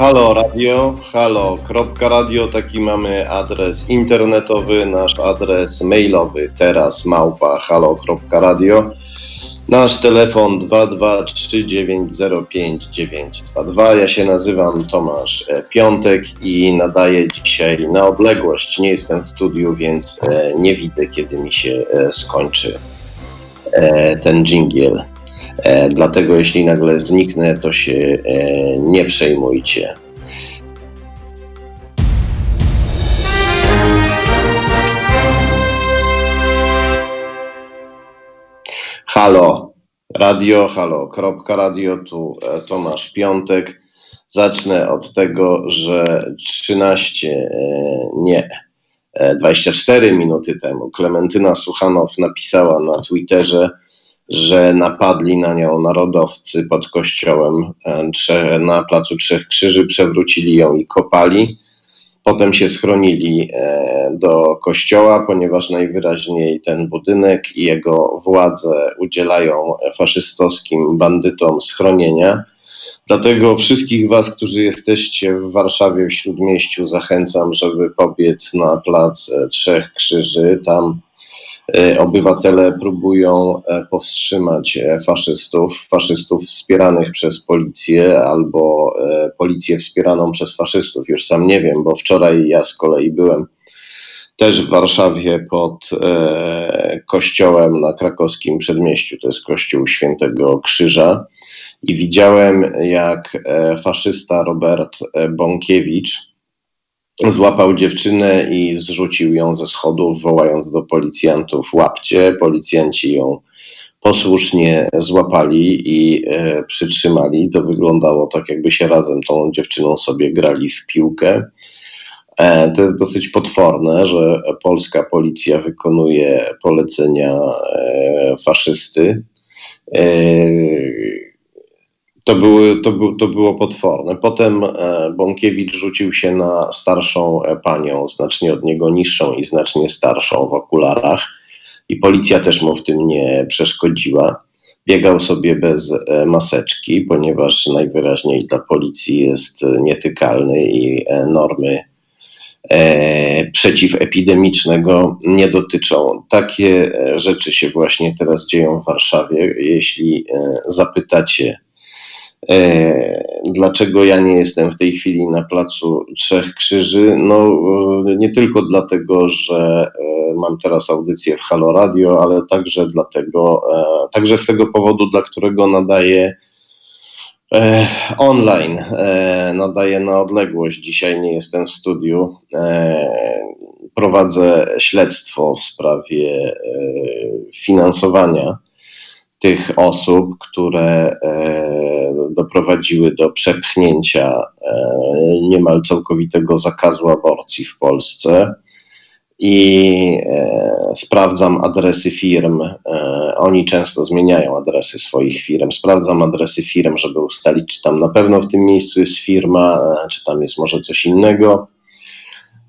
Halo Radio, halo.radio, taki mamy adres internetowy, nasz adres mailowy teraz małpa halo.radio, nasz telefon 223905922. Ja się nazywam Tomasz e, Piątek i nadaję dzisiaj na odległość. Nie jestem w studiu, więc e, nie widzę, kiedy mi się e, skończy ten dżingiel. E, dlatego jeśli nagle zniknę, to się e, nie przejmujcie. Halo, radio, halo, kropka radio, tu e, Tomasz Piątek. Zacznę od tego, że 13, nie, 24 minuty temu Klementyna Suchanow napisała na Twitterze, że napadli na nią narodowcy pod kościołem e, na Placu Trzech Krzyży, przewrócili ją i kopali. Potem się schronili e, do kościoła, ponieważ najwyraźniej ten budynek i jego władze udzielają faszystowskim bandytom schronienia. Dlatego wszystkich Was, którzy jesteście w Warszawie, w Śródmieściu, zachęcam, żeby pobiec na Plac Trzech Krzyży. Tam E, obywatele próbują e, powstrzymać e, faszystów, faszystów wspieranych przez policję albo policję wspieraną przez faszystów. Już sam nie wiem, bo wczoraj ja z kolei byłem też w Warszawie pod kościołem na krakowskim przedmieściu. To jest kościół Świętego Krzyża. I widziałem, jak faszysta Robert Bąkiewicz, złapał dziewczynę i zrzucił ją ze schodów, wołając do policjantów: łapcie. Policjanci ją posłusznie złapali i e, przytrzymali. To wyglądało tak, jakby się razem tą dziewczyną sobie grali w piłkę. E, to jest dosyć potworne, że polska policja wykonuje polecenia e, faszysty. E, to, były, to, był, to było potworne. Potem e, Bąkiewicz rzucił się na starszą e, panią, znacznie od niego niższą i znacznie starszą w okularach, i policja też mu w tym nie przeszkodziła. Biegał sobie bez e, maseczki, ponieważ najwyraźniej dla policji jest nietykalny i normy przeciwepidemicznego nie dotyczą. Takie rzeczy się właśnie teraz dzieją w Warszawie. Jeśli zapytacie dlaczego ja nie jestem w tej chwili na placu Trzech Krzyży? No e, nie tylko dlatego, że e, mam teraz audycję w Halo Radio, ale także dlatego, także z tego powodu, dla którego nadaję online, nadaję na odległość. Dzisiaj nie jestem w studiu. Prowadzę śledztwo w sprawie finansowania tych osób, które e, doprowadziły do przepchnięcia e, niemal całkowitego zakazu aborcji w Polsce. I e, sprawdzam adresy firm. Oni często zmieniają adresy swoich firm. Sprawdzam adresy firm, żeby ustalić, czy tam na pewno w tym miejscu jest firma, czy tam jest może coś innego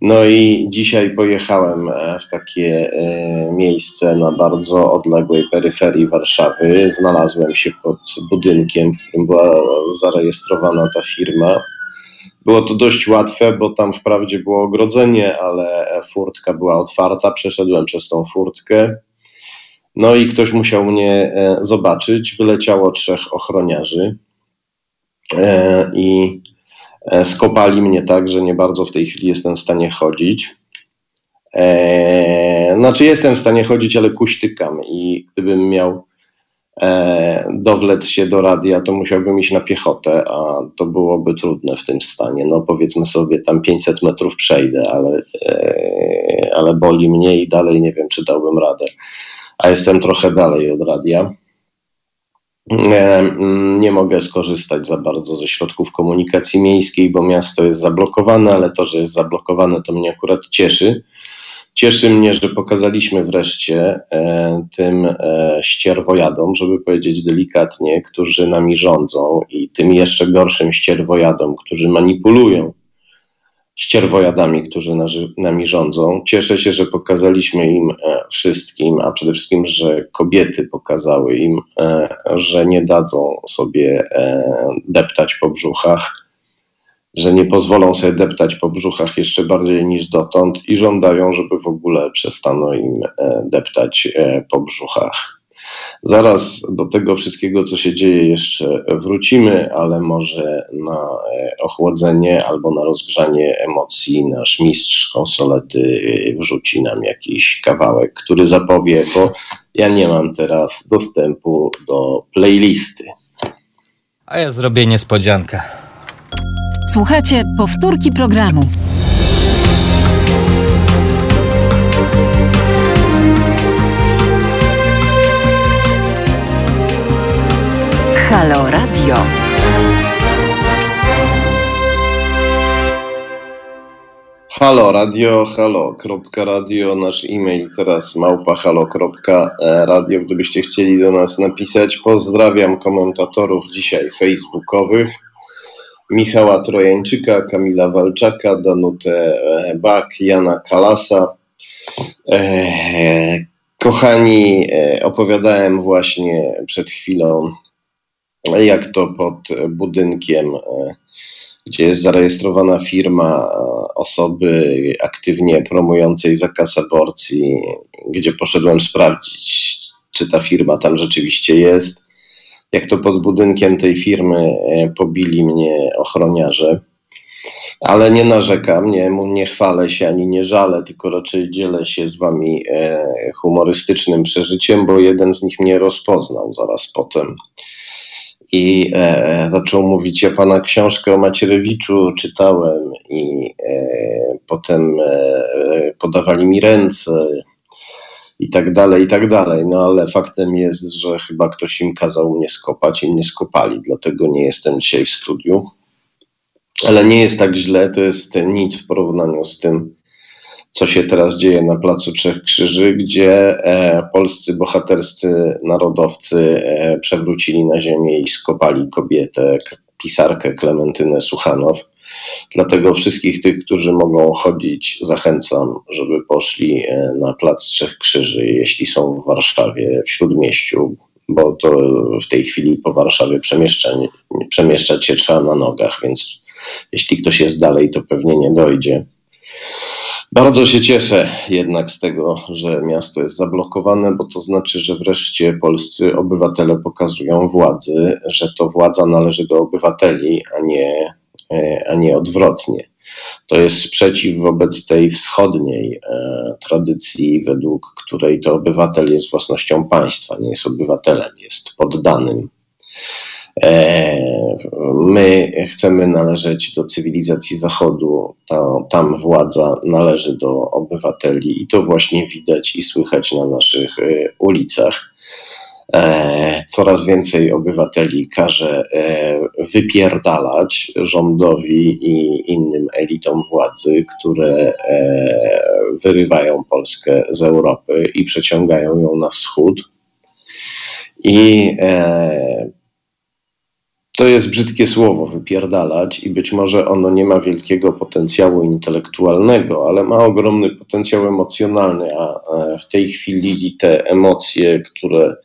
no i dzisiaj pojechałem e, w takie e, miejsce na bardzo odległej peryferii Warszawy. Znalazłem się pod budynkiem, w którym była zarejestrowana ta firma. Było to dość łatwe, bo tam wprawdzie było ogrodzenie, ale furtka była otwarta. Przeszedłem przez tą furtkę. No i ktoś musiał mnie e, zobaczyć. Wyleciało trzech ochroniarzy. I skopali mnie tak, że nie bardzo w tej chwili jestem w stanie chodzić. E, znaczy jestem w stanie chodzić, ale kuśtykam i gdybym miał e, dowlec się do radia, to musiałbym iść na piechotę, a to byłoby trudne w tym stanie. No powiedzmy sobie tam 500 metrów przejdę, ale, e, ale boli mnie i dalej nie wiem, czy dałbym radę. A jestem trochę dalej od radia. Mm, nie mogę skorzystać za bardzo ze środków komunikacji miejskiej, bo miasto jest zablokowane, ale to, że jest zablokowane, to mnie akurat cieszy. Cieszy mnie, że pokazaliśmy wreszcie e, tym e, ścierwojadom, żeby powiedzieć delikatnie, którzy nami rządzą i tym jeszcze gorszym ścierwojadom, którzy manipulują ścierwojadami, którzy nami rządzą. Cieszę się, że pokazaliśmy im e, wszystkim, a przede wszystkim, że kobiety pokazały im, e, że nie dadzą sobie e, deptać po brzuchach. że nie pozwolą sobie deptać po brzuchach jeszcze bardziej niż dotąd i żądają, żeby w ogóle przestano im deptać po brzuchach. Zaraz do tego wszystkiego, co się dzieje, jeszcze wrócimy, ale może na e, ochłodzenie albo na rozgrzanie emocji nasz mistrz konsolety wrzuci nam jakiś kawałek, który zapowie, bo ja nie mam teraz dostępu do playlisty. A ja zrobię niespodziankę. Słuchajcie powtórki programu. Halo Radio. Halo radio, halo, kropka radio, nasz e-mail teraz małpa halo, kropka radio, gdybyście chcieli do nas napisać. Pozdrawiam komentatorów dzisiaj facebookowych. Michała Trojańczyka, Kamila Walczaka, Danutę e, Bak, Jana Kalasa. E, kochani, e, opowiadałem właśnie przed chwilą, jak to pod budynkiem, gdzie jest zarejestrowana firma osoby aktywnie promującej zakaz aborcji, gdzie poszedłem sprawdzić, czy ta firma tam rzeczywiście jest jak to pod budynkiem tej firmy e, pobili mnie ochroniarze. Ale nie narzekam, nie, nie chwalę się ani nie żalę, tylko raczej dzielę się z wami e, humorystycznym przeżyciem, bo jeden z nich mnie rozpoznał zaraz potem. I e, zaczął mówić: Ja pana książkę o Macierewiczu czytałem, i e, potem e, podawali mi ręce i tak dalej, i tak dalej. No ale faktem jest, że chyba ktoś im kazał mnie skopać i mnie skopali, dlatego nie jestem dzisiaj w studiu. Ale nie jest tak źle, to jest nic w porównaniu z tym, co się teraz dzieje na Placu Trzech Krzyży, gdzie e, polscy bohaterscy narodowcy e, przewrócili na ziemię i skopali kobietę, pisarkę Klementynę Suchanow. Dlatego wszystkich tych, którzy mogą chodzić, zachęcam, żeby poszli e, na Plac Trzech Krzyży, jeśli są w Warszawie, w Śródmieściu, bo to w tej chwili po Warszawie przemieszczać się trzeba na nogach, więc jeśli ktoś jest dalej, to pewnie nie dojdzie. Bardzo się cieszę jednak z tego, że miasto jest zablokowane, bo to znaczy, że wreszcie polscy obywatele pokazują władzy, że to władza należy do obywateli, a nie E, a nie odwrotnie. To jest sprzeciw wobec tej wschodniej e, tradycji, według której to obywatel jest własnością państwa, nie jest obywatelem, jest poddanym. E, my chcemy należeć do cywilizacji Zachodu, tam władza należy do obywateli i to właśnie widać i słychać na naszych ulicach. E, coraz więcej obywateli każe e, wypierdalać rządowi i innym elitom władzy, które e, wyrywają Polskę z Europy i przeciągają ją na wschód. I to jest brzydkie słowo, wypierdalać, i być może ono nie ma wielkiego potencjału intelektualnego, ale ma ogromny potencjał emocjonalny, a w tej chwili te emocje, które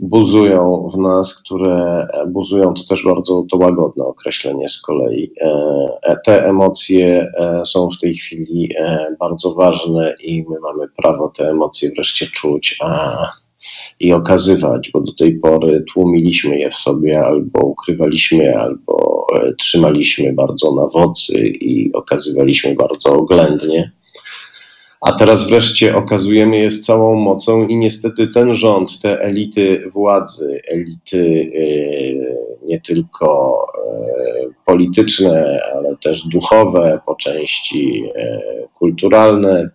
buzują w nas, które buzują, to też bardzo to łagodne określenie z kolei. E, te emocje e, są w tej chwili e, bardzo ważne i my mamy prawo te emocje wreszcie czuć a, i okazywać, bo do tej pory tłumiliśmy je w sobie albo ukrywaliśmy, albo trzymaliśmy bardzo na wodzy i okazywaliśmy bardzo oględnie. A teraz wreszcie okazujemy je z całą mocą i niestety ten rząd, te elity władzy, elity e, nie tylko e, polityczne, ale też duchowe, po części e, kulturalne,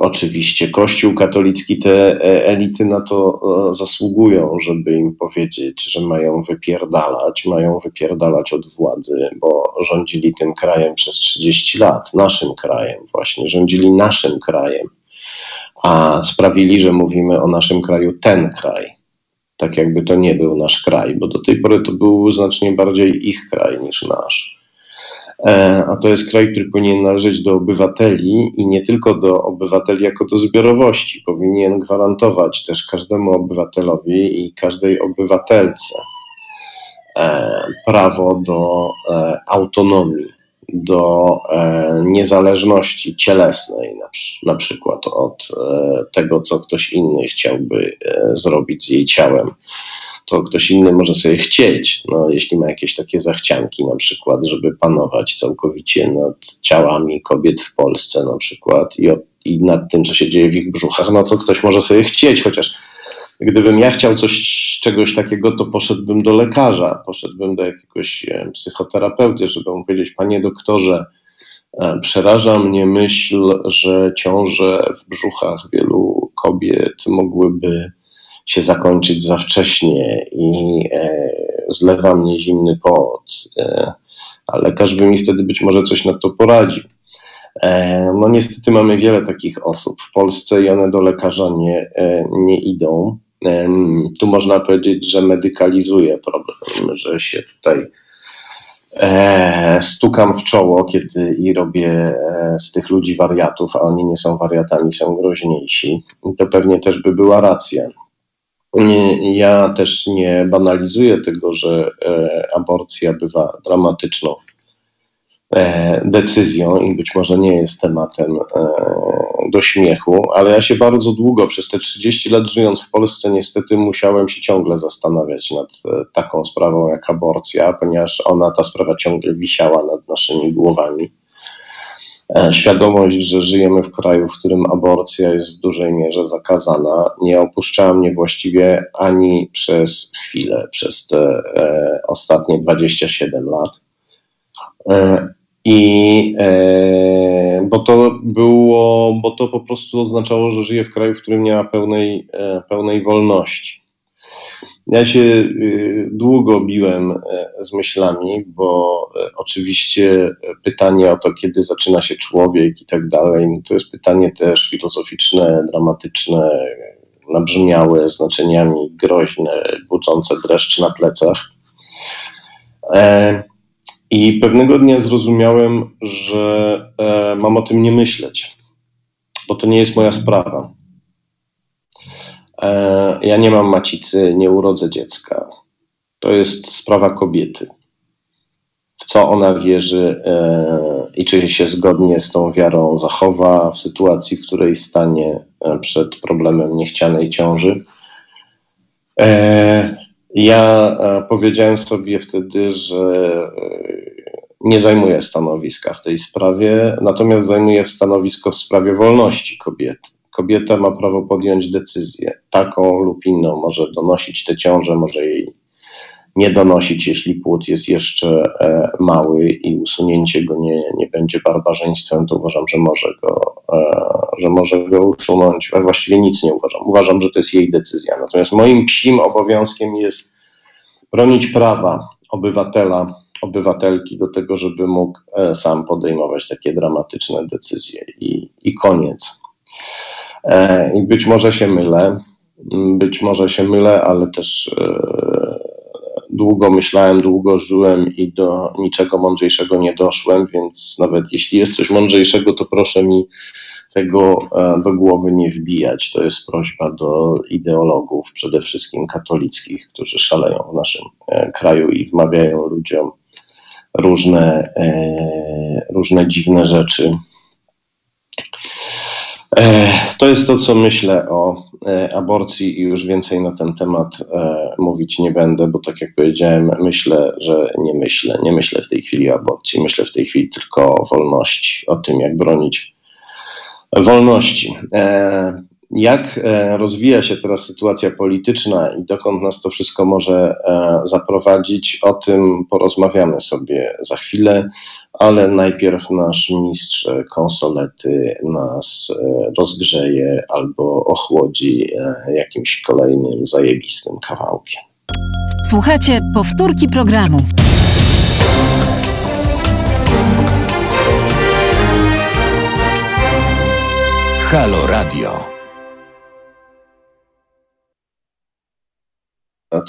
Oczywiście Kościół katolicki, te e, elity na to e, zasługują, żeby im powiedzieć, że mają wypierdalać, mają wypierdalać od władzy, bo rządzili tym krajem przez 30 lat, naszym krajem właśnie, rządzili naszym krajem, a sprawili, że mówimy o naszym kraju ten kraj. Tak jakby to nie był nasz kraj, bo do tej pory to był znacznie bardziej ich kraj niż nasz. E, a to jest kraj, który powinien należeć do obywateli i nie tylko do obywateli jako do zbiorowości. Powinien gwarantować też każdemu obywatelowi i każdej obywatelce prawo do autonomii, do niezależności cielesnej, na przykład od tego, co ktoś inny chciałby zrobić z jej ciałem to ktoś inny może sobie chcieć, no, jeśli ma jakieś takie zachcianki, na przykład, żeby panować całkowicie nad ciałami kobiet w Polsce, na przykład, i, i nad tym, co się dzieje w ich brzuchach, no to ktoś może sobie chcieć, chociaż gdybym ja chciał coś, czegoś takiego, to poszedłbym do lekarza, poszedłbym do jakiegoś psychoterapeuty, żeby mu powiedzieć, panie doktorze, e, przeraża mnie myśl, że ciąże w brzuchach wielu kobiet mogłyby się zakończyć za wcześnie i e, zlewa mnie zimny pot, e, a lekarz by mi wtedy być może coś na to poradził. E, no niestety mamy wiele takich osób w Polsce i one do lekarza nie, e, nie idą. E, tu można powiedzieć, że medykalizuje problem, że się tutaj e, stukam w czoło, kiedy i robię z tych ludzi wariatów, a oni nie są wariatami, są groźniejsi. I to pewnie też by była racja. Ja też nie banalizuję tego, że e, aborcja bywa dramatyczną e, decyzją i być może nie jest tematem e, do śmiechu, ale ja się bardzo długo, przez te 30 lat żyjąc w Polsce, niestety musiałem się ciągle zastanawiać nad taką sprawą jak aborcja, ponieważ ona, ta sprawa ciągle wisiała nad naszymi głowami. E, świadomość, że żyjemy w kraju, w którym aborcja jest w dużej mierze zakazana, nie opuszczała mnie właściwie ani przez chwilę, przez te e, ostatnie 27 lat. E, I bo to było, bo to po prostu oznaczało, że żyję w kraju, w którym nie ma pełnej, pełnej wolności. Ja się y, długo biłem e, z myślami, bo e, oczywiście pytanie o to, kiedy zaczyna się człowiek i tak dalej, no to jest pytanie też filozoficzne, dramatyczne, nabrzmiałe, znaczeniami groźne, budzące dreszcz na plecach. E, I pewnego dnia zrozumiałem, że mam o tym nie myśleć, bo to nie jest moja sprawa. E, ja nie mam macicy, nie urodzę dziecka. To jest sprawa kobiety. W co ona wierzy e, i czy się zgodnie z tą wiarą zachowa w sytuacji, w której stanie e, przed problemem niechcianej ciąży. Ja powiedziałem sobie wtedy, że nie zajmuję stanowiska w tej sprawie, natomiast zajmuję stanowisko w sprawie wolności kobiety kobieta ma prawo podjąć decyzję, taką lub inną, może donosić tę ciążę, może jej nie donosić, jeśli płód jest jeszcze e, mały i usunięcie go nie, nie będzie barbarzyństwem, to uważam, że może go, e, że może go usunąć. Właściwie nic nie uważam. Uważam, że to jest jej decyzja. Natomiast moim psim obowiązkiem jest bronić prawa obywatela, obywatelki do tego, żeby mógł e, sam podejmować takie dramatyczne decyzje i, i koniec. E, I być może się mylę, być może się mylę, ale też e, długo myślałem, długo żyłem i do niczego mądrzejszego nie doszłem, więc nawet jeśli jest coś mądrzejszego, to proszę mi tego e, do głowy nie wbijać. To jest prośba do ideologów, przede wszystkim katolickich, którzy szaleją w naszym kraju i wmawiają ludziom różne, różne dziwne rzeczy. E, to jest to, co myślę o e, aborcji i już więcej na ten temat e, mówić nie będę, bo tak jak powiedziałem, myślę, że nie myślę. Nie myślę w tej chwili o aborcji, myślę w tej chwili tylko o wolności, o tym, jak bronić wolności. Jak rozwija się teraz sytuacja polityczna i dokąd nas to wszystko może zaprowadzić, o tym porozmawiamy sobie za chwilę ale najpierw nasz mistrz konsolety nas e, rozgrzeje albo ochłodzi e, jakimś kolejnym zajebistym kawałkiem. Słuchajcie, powtórki programu. Halo Radio.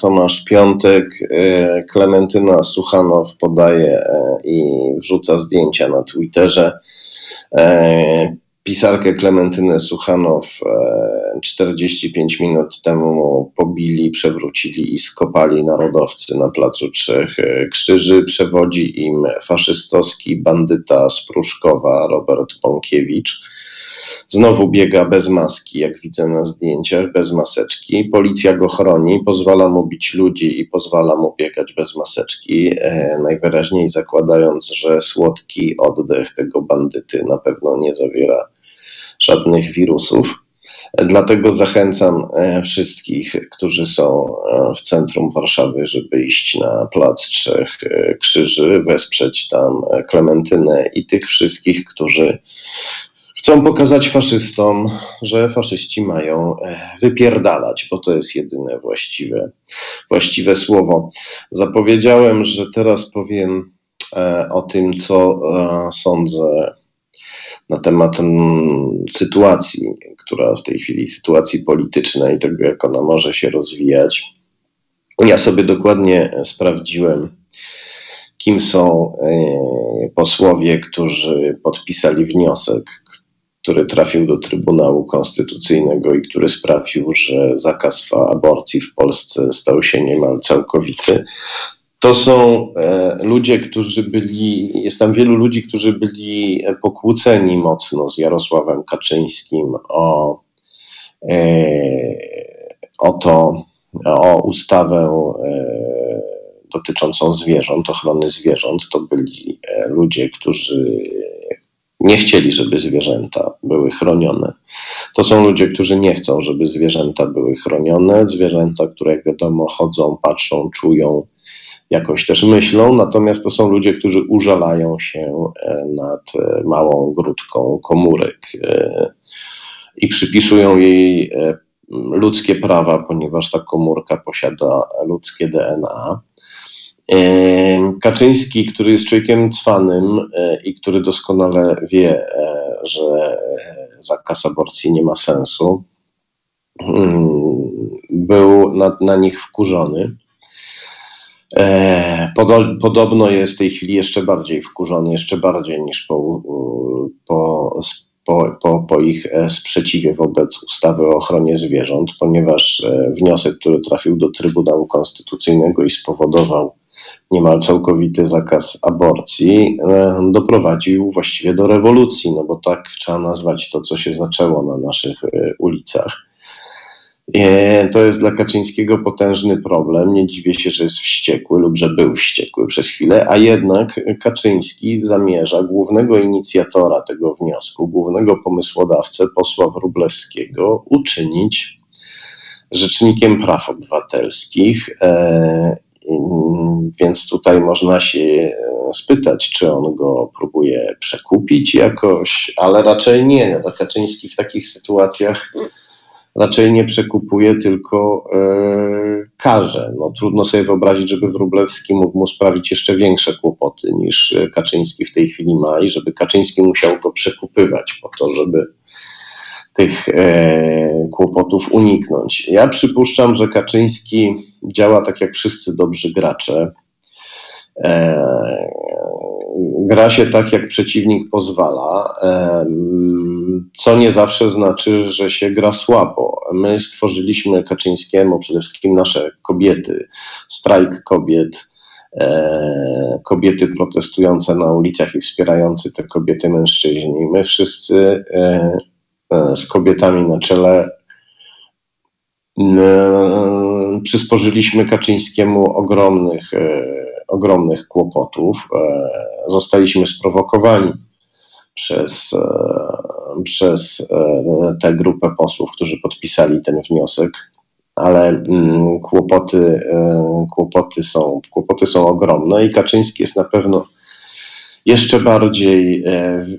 Tomasz Piątek, e, Klementyna Suchanow podaje e, i wrzuca zdjęcia na Twitterze. E, pisarkę Klementynę Suchanow 45 minut temu pobili, przewrócili i skopali narodowcy na Placu Trzech Krzyży. Przewodzi im faszystowski bandyta z Pruszkowa Robert Bąkiewicz. Znowu biega bez maski, jak widzę na zdjęciach, bez maseczki. Policja go chroni, pozwala mu bić ludzi i pozwala mu biegać bez maseczki, e, najwyraźniej zakładając, że słodki oddech tego bandyty na pewno nie zawiera żadnych wirusów. Dlatego zachęcam e, wszystkich, którzy są e, w centrum Warszawy, żeby iść na Plac Trzech Krzyży, wesprzeć tam Klementynę i tych wszystkich, którzy chcą pokazać faszystom, że faszyści mają wypierdalać, bo to jest jedyne właściwe, właściwe słowo. Zapowiedziałem, że teraz powiem o tym, co sądzę na temat sytuacji, która w tej chwili, sytuacji politycznej, tego jak ona może się rozwijać. Ja sobie dokładnie sprawdziłem, kim są e, posłowie, którzy podpisali wniosek, który trafił do Trybunału Konstytucyjnego i który sprawił, że zakaz aborcji w Polsce stał się niemal całkowity. To są e, ludzie, którzy byli, jest tam wielu ludzi, którzy byli pokłóceni mocno z Jarosławem Kaczyńskim o, e, o to, o ustawę e, dotyczącą zwierząt, ochrony zwierząt. To byli ludzie, którzy nie chcieli, żeby zwierzęta były chronione. To są ludzie, którzy nie chcą, żeby zwierzęta były chronione. Zwierzęta, które jak wiadomo chodzą, patrzą, czują, jakoś też myślą, natomiast to są ludzie, którzy użalają się e, nad e, małą grudką komórek e, i przypisują jej ludzkie prawa, ponieważ ta komórka posiada ludzkie DNA. Kaczyński, który jest człowiekiem cwanym i który doskonale wie, że zakaz aborcji nie ma sensu, mm, był na, na nich wkurzony. E, podobno jest w tej chwili jeszcze bardziej wkurzony, jeszcze bardziej niż po, po, po, po, ich e, sprzeciwie wobec ustawy o ochronie zwierząt, ponieważ e, wniosek, który trafił do Trybunału Konstytucyjnego i spowodował niemal całkowity zakaz aborcji, doprowadził właściwie do rewolucji, no bo tak trzeba nazwać to, co się zaczęło na naszych ulicach. E, to jest dla Kaczyńskiego potężny problem. Nie dziwię się, że jest wściekły lub że był wściekły przez chwilę, a jednak Kaczyński zamierza głównego inicjatora tego wniosku, głównego pomysłodawcę posła Wróblewskiego uczynić rzecznikiem praw obywatelskich. E, więc tutaj można się spytać, czy on go próbuje przekupić jakoś, ale raczej nie. Kaczyński w takich sytuacjach raczej nie przekupuje, tylko e, karze. No, trudno sobie wyobrazić, żeby Wróblewski mógł mu sprawić jeszcze większe kłopoty niż Kaczyński w tej chwili ma i żeby Kaczyński musiał go przekupywać po to, żeby tych e, kłopotów uniknąć. Ja przypuszczam, że Kaczyński działa tak jak wszyscy dobrzy gracze. E, gra się tak, jak przeciwnik pozwala, co nie zawsze znaczy, że się gra słabo. My stworzyliśmy Kaczyńskiemu przede wszystkim nasze kobiety, strajk kobiet, e, kobiety protestujące na ulicach i wspierający te kobiety mężczyźni. My wszyscy e, e, z kobietami na czele przysporzyliśmy Kaczyńskiemu ogromnych ogromnych kłopotów. E, zostaliśmy sprowokowani przez, e, przez e, tę grupę posłów, którzy podpisali ten wniosek, ale mm, kłopoty, kłopoty, są, kłopoty są ogromne i Kaczyński jest na pewno jeszcze bardziej,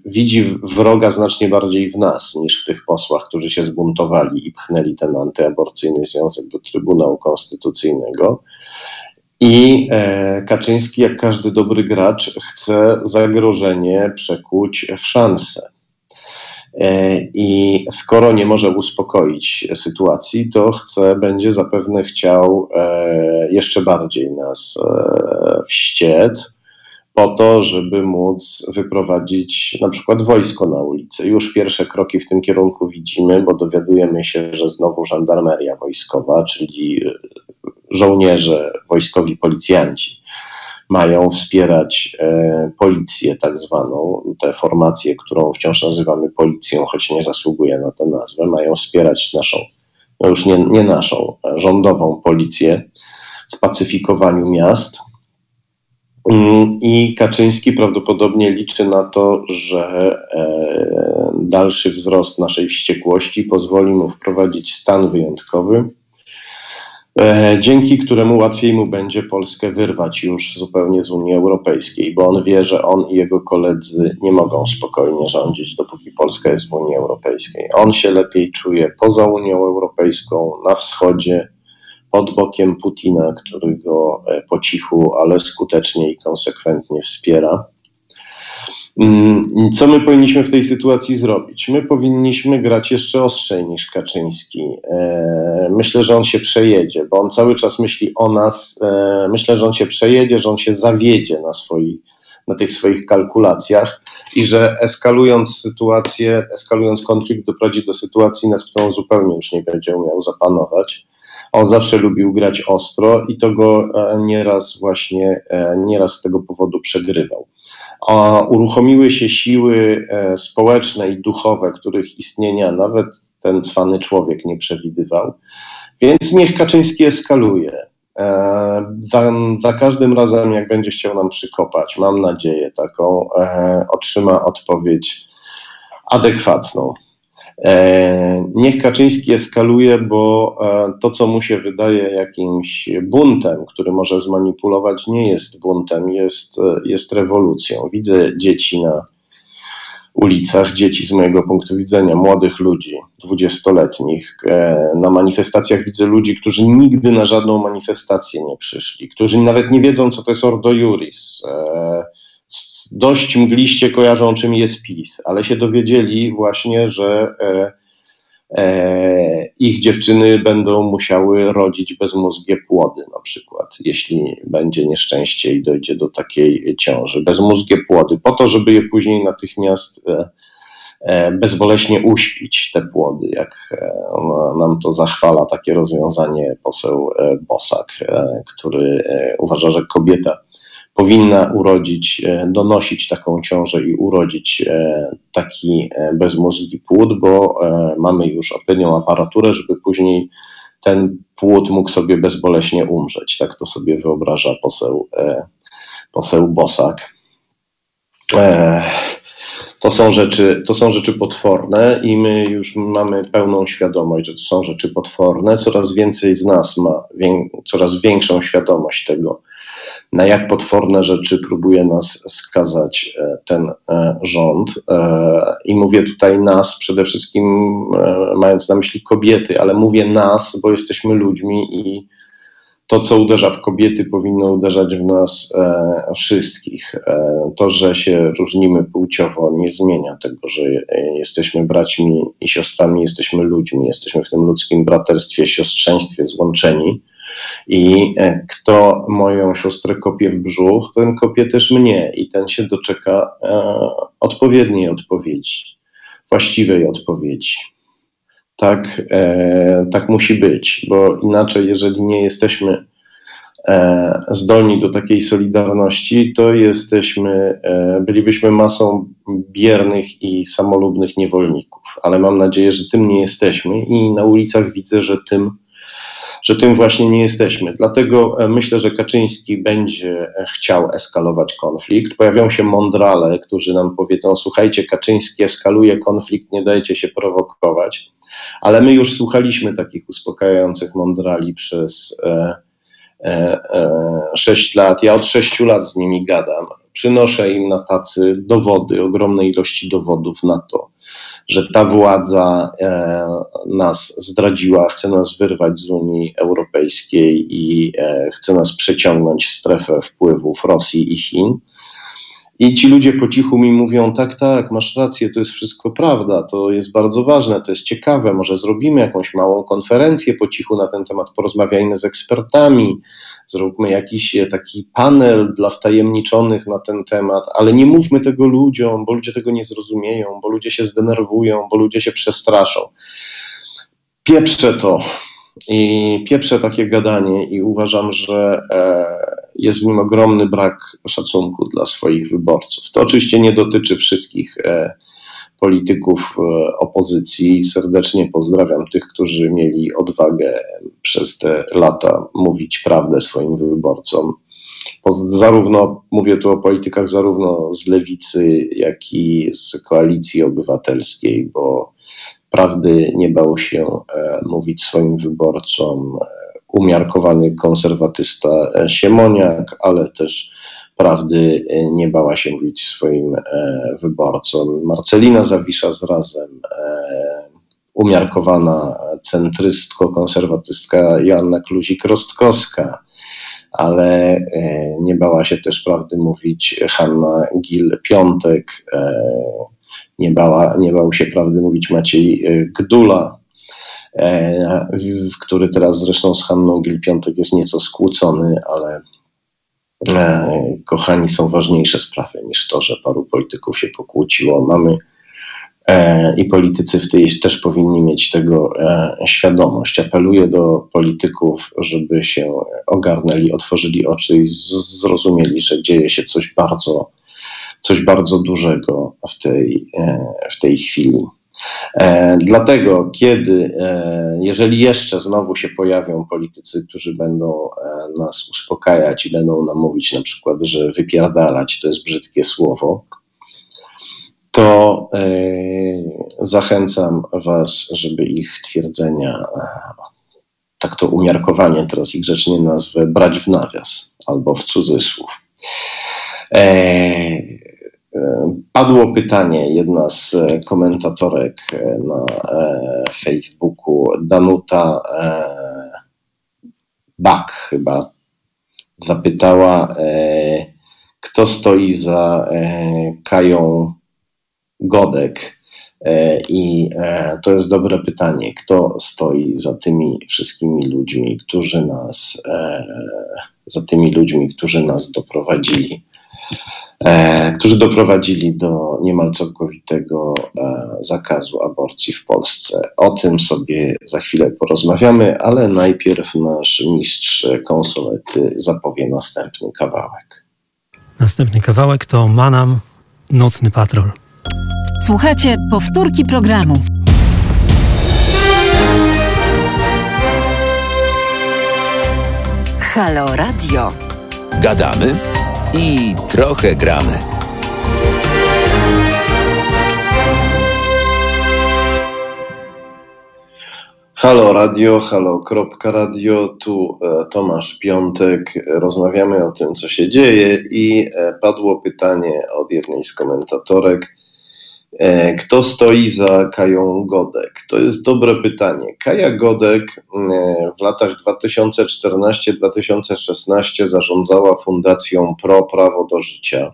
widzi wroga znacznie bardziej w nas niż w tych posłach, którzy się zbuntowali i pchnęli ten antyaborcyjny związek do Trybunału Konstytucyjnego. I e, Kaczyński, jak każdy dobry gracz, chce zagrożenie przekuć w szansę. E, I skoro nie może uspokoić sytuacji, to chce, będzie zapewne chciał e, jeszcze bardziej nas wściec po to, żeby móc wyprowadzić na przykład wojsko na ulicę. Już pierwsze kroki w tym kierunku widzimy, bo dowiadujemy się, że znowu żandarmeria wojskowa, czyli żołnierze, wojskowi policjanci mają wspierać e, policję tak zwaną, tę formację, którą wciąż nazywamy policją, choć nie zasługuje na tę nazwę, mają wspierać naszą, no już nie, nie naszą, rządową policję w pacyfikowaniu miast. Mm, I Kaczyński prawdopodobnie liczy na to, że e, dalszy wzrost naszej wściekłości pozwoli mu wprowadzić stan wyjątkowy, E, dzięki któremu łatwiej mu będzie Polskę wyrwać już zupełnie z Unii Europejskiej, bo on wie, że on i jego koledzy nie mogą spokojnie rządzić, dopóki Polska jest w Unii Europejskiej. On się lepiej czuje poza Unią Europejską, na wschodzie, pod bokiem Putina, który go e, po cichu, ale skutecznie i konsekwentnie wspiera. Mm, co my powinniśmy w tej sytuacji zrobić? My powinniśmy grać jeszcze ostrzej niż Kaczyński. E, myślę, że on się przejedzie, bo on cały czas myśli o nas. E, myślę, że on się przejedzie, że on się zawiedzie na, swoich, na tych swoich kalkulacjach i że eskalując sytuację, eskalując konflikt, doprowadzi do sytuacji, nad którą zupełnie już nie będzie umiał zapanować. On zawsze lubił grać ostro i to go e, nieraz właśnie, nieraz z tego powodu przegrywał a uruchomiły się siły e, społeczne i duchowe, których istnienia nawet ten cwany człowiek nie przewidywał. Więc niech Kaczyński eskaluje. E, za, za, każdym razem, jak będzie chciał nam przykopać, mam nadzieję taką, e, otrzyma odpowiedź adekwatną. E, niech Kaczyński eskaluje, bo e, to, co mu się wydaje jakimś buntem, który może zmanipulować, nie jest buntem, jest, e, jest rewolucją. Widzę dzieci na ulicach, dzieci z mojego punktu widzenia, młodych ludzi, dwudziestoletnich. Na manifestacjach widzę ludzi, którzy nigdy na żadną manifestację nie przyszli, którzy nawet nie wiedzą, co to jest Ordo Juris dość mgliście kojarzą, czym jest PiS, ale się dowiedzieli właśnie, że e, e, ich dziewczyny będą musiały rodzić bezmózgie płody, na przykład, jeśli będzie nieszczęście i dojdzie do takiej ciąży. Bezmózgie płody, po to, żeby je później natychmiast e, bezboleśnie uśpić, te płody, jak nam to zachwala takie rozwiązanie poseł Bosak, który uważa, że kobieta powinna urodzić, e, donosić taką ciążę i urodzić e, taki e, bezmózgi płód, bo mamy już odpowiednią aparaturę, żeby później ten płód mógł sobie bezboleśnie umrzeć. Tak to sobie wyobraża poseł, poseł Bosak. To są, rzeczy, to są rzeczy potworne i my już mamy pełną świadomość, że to są rzeczy potworne. Coraz więcej z nas ma coraz większą świadomość tego, na jak potworne rzeczy próbuje nas skazać e, ten e, rząd. E, I mówię tutaj nas, przede wszystkim mając na myśli kobiety, ale mówię nas, bo jesteśmy ludźmi i to, co uderza w kobiety, powinno uderzać w nas e, wszystkich. E, to, że się różnimy płciowo, nie zmienia tego, że jesteśmy braćmi i siostrami, jesteśmy ludźmi, jesteśmy w tym ludzkim braterstwie, siostrzeństwie złączeni. I e, kto moją siostrę kopie w brzuch, ten kopie też mnie i ten się doczeka e, odpowiedniej odpowiedzi, właściwej odpowiedzi. Tak, e, tak musi być, bo inaczej, jeżeli nie jesteśmy zdolni do takiej solidarności, to jesteśmy, bylibyśmy masą biernych i samolubnych niewolników. Ale mam nadzieję, że tym nie jesteśmy i na ulicach widzę, że tym że tym właśnie nie jesteśmy. Dlatego e, myślę, że Kaczyński będzie e, chciał eskalować konflikt. Pojawią się mądrale, którzy nam powiedzą: Słuchajcie, Kaczyński eskaluje konflikt, nie dajcie się prowokować. Ale my już słuchaliśmy takich uspokajających mądrali przez e, e, e, 6 lat. Ja od 6 lat z nimi gadam. Przynoszę im na tacy dowody, ogromne ilości dowodów na to, że ta władza e, nas zdradziła, chce nas wyrwać z Unii Europejskiej i e, chce nas przeciągnąć w strefę wpływów Rosji i Chin. I ci ludzie po cichu mi mówią: Tak, tak, masz rację, to jest wszystko prawda, to jest bardzo ważne, to jest ciekawe, może zrobimy jakąś małą konferencję po cichu na ten temat, porozmawiajmy z ekspertami, zróbmy jakiś e, taki panel dla wtajemniczonych na ten temat, ale nie mówmy tego ludziom, bo ludzie tego nie zrozumieją, bo ludzie się zdenerwują, bo ludzie się przestraszą. Pieprzę to i pieprzę takie gadanie i uważam, że e, jest w nim ogromny brak szacunku dla swoich wyborców. To oczywiście nie dotyczy wszystkich e, polityków e, opozycji. Serdecznie pozdrawiam tych, którzy mieli odwagę przez te lata mówić prawdę swoim wyborcom. Zarówno mówię tu o politykach zarówno z lewicy, jak i z koalicji obywatelskiej, bo prawdy nie bał się e, mówić swoim wyborcom umiarkowany konserwatysta Siemoniak, ale też prawdy e, nie bała się mówić swoim wyborcom. Marcelina Zawisza z razem, umiarkowana centrystko-konserwatystka Joanna Kluzik-Rostkowska, ale nie bała się też prawdy mówić Hanna Gil-Piątek, nie, bała, nie bał się prawdy mówić Maciej e, Gdula, e, który teraz zresztą z Hanną Gil-Piątek jest nieco skłócony, ale e, kochani, są ważniejsze sprawy niż to, że paru polityków się pokłóciło. Mamy i politycy w tej też powinni mieć tego świadomość. Apeluję do polityków, żeby się ogarnęli, otworzyli oczy i zrozumieli, że dzieje się coś bardzo coś bardzo dużego w tej, e, w tej chwili. E, dlatego, kiedy, e, jeżeli jeszcze znowu się pojawią politycy, którzy będą nas uspokajać i będą nam mówić na przykład, że wypierdalać to jest brzydkie słowo, to zachęcam Was, żeby ich twierdzenia, tak to umiarkowanie teraz ich grzecznie nazwę, brać w nawias albo w cudzysłów. Padło pytanie, jedna z komentatorek na e, Facebooku, Danuta e, Bak chyba, zapytała, e, kto stoi za Kają Godek. I to jest dobre pytanie, kto stoi za tymi wszystkimi ludźmi, którzy nas, za tymi ludźmi, którzy nas doprowadzili E, którzy doprowadzili do niemal całkowitego e, zakazu aborcji w Polsce. O tym sobie za chwilę porozmawiamy, ale najpierw nasz mistrz konsolety zapowie następny kawałek. Następny kawałek to Manam Nocny Patrol. Słuchajcie powtórki programu. Halo Radio. Gadamy i trochę gramy. Halo Radio, halo radio, tu e, Tomasz Piątek. Rozmawiamy o tym, co się dzieje i e, padło pytanie od jednej z komentatorek, kto stoi za Kają Godek? To jest dobre pytanie. Kaja Godek e, w latach 2014-2016 zarządzała Fundacją Pro Prawo do Życia.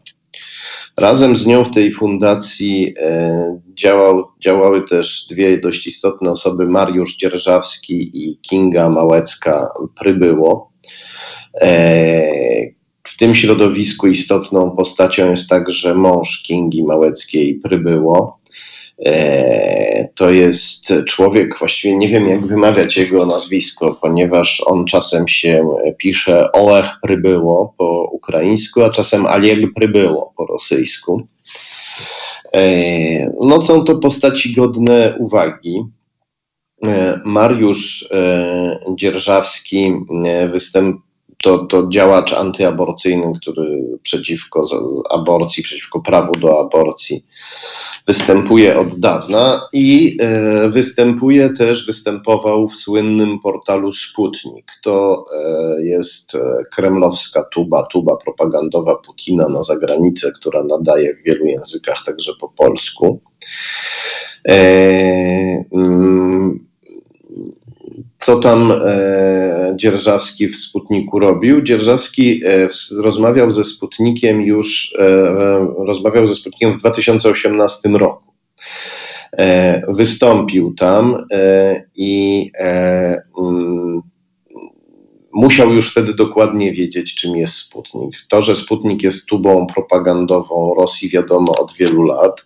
Razem z nią w tej fundacji e, działał, działały też dwie dość istotne osoby, Mariusz Dzierżawski i Kinga Małecka-Prybyło. W tym środowisku istotną postacią jest także mąż Kingi Małeckiej Prybyło. E, to jest człowiek, właściwie nie wiem jak wymawiać jego nazwisko, ponieważ on czasem się pisze Oleg Prybyło po ukraińsku, a czasem Alieg Prybyło po rosyjsku. E, no są to postaci godne uwagi. E, Mariusz Dzierżawski występ, to, to działacz antyaborcyjny, który przeciwko aborcji, przeciwko prawu do aborcji występuje od dawna i e, występuje też, występował w słynnym portalu Sputnik. To e, jest e, kremlowska tuba, tuba propagandowa Putina na zagranicę, która nadaje w wielu językach, także po polsku. E, mm, co tam e, Dzierżawski w Sputniku robił? Dzierżawski e, w, rozmawiał ze Sputnikiem już, e, e rozmawiał ze Sputnikiem w 2018 roku. E, wystąpił tam e, i mm, musiał już wtedy dokładnie wiedzieć, czym jest Sputnik. To, że Sputnik jest tubą propagandową Rosji, wiadomo od wielu lat.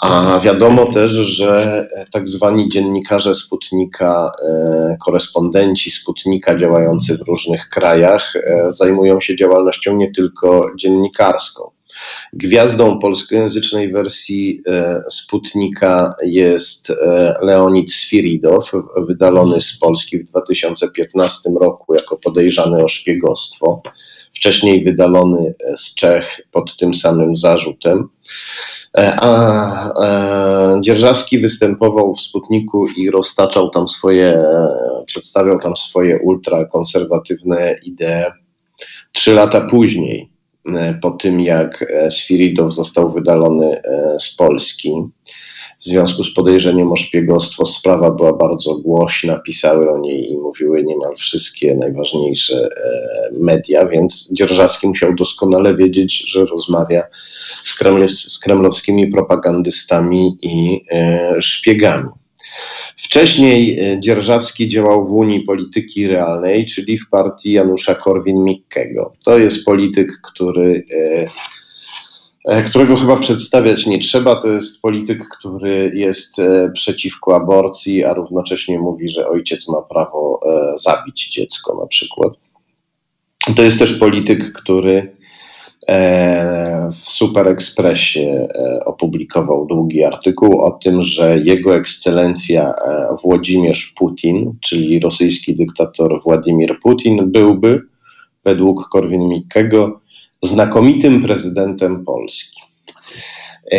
A wiadomo też, że tak zwani dziennikarze Sputnika, e, korespondenci Sputnika działający w różnych krajach e, zajmują się działalnością nie tylko dziennikarską. Gwiazdą polskojęzycznej wersji e, Sputnika jest Leonid Sfiridow, wydalony z Polski w 2015 roku jako podejrzany o szpiegostwo. Wcześniej wydalony z Czech pod tym samym zarzutem. E, a e, Dzierżawski występował w Sputniku i roztaczał tam swoje, e, przedstawiał tam swoje ultrakonserwatywne idee. Trzy lata później, po tym jak Sfiridow został wydalony z Polski, w związku z podejrzeniem o szpiegostwo sprawa była bardzo głośna, pisały o niej i mówiły niemal wszystkie najważniejsze e, media, więc Dzierżawski musiał doskonale wiedzieć, że rozmawia z, z kremlowskimi propagandystami i e, szpiegami. Wcześniej e, Dzierżawski działał w Unii Polityki Realnej, czyli w partii Janusza Korwin-Mikkego. To jest polityk, który którego chyba przedstawiać nie trzeba. To jest polityk, który jest e, przeciwko aborcji, a równocześnie mówi, że ojciec ma prawo e, zabić dziecko na przykład. To jest też polityk, który w Super Expressie opublikował długi artykuł o tym, że jego ekscelencja Włodzimierz Putin, czyli rosyjski dyktator Władimir Putin, byłby według Korwin-Mikkego znakomitym prezydentem Polski. E,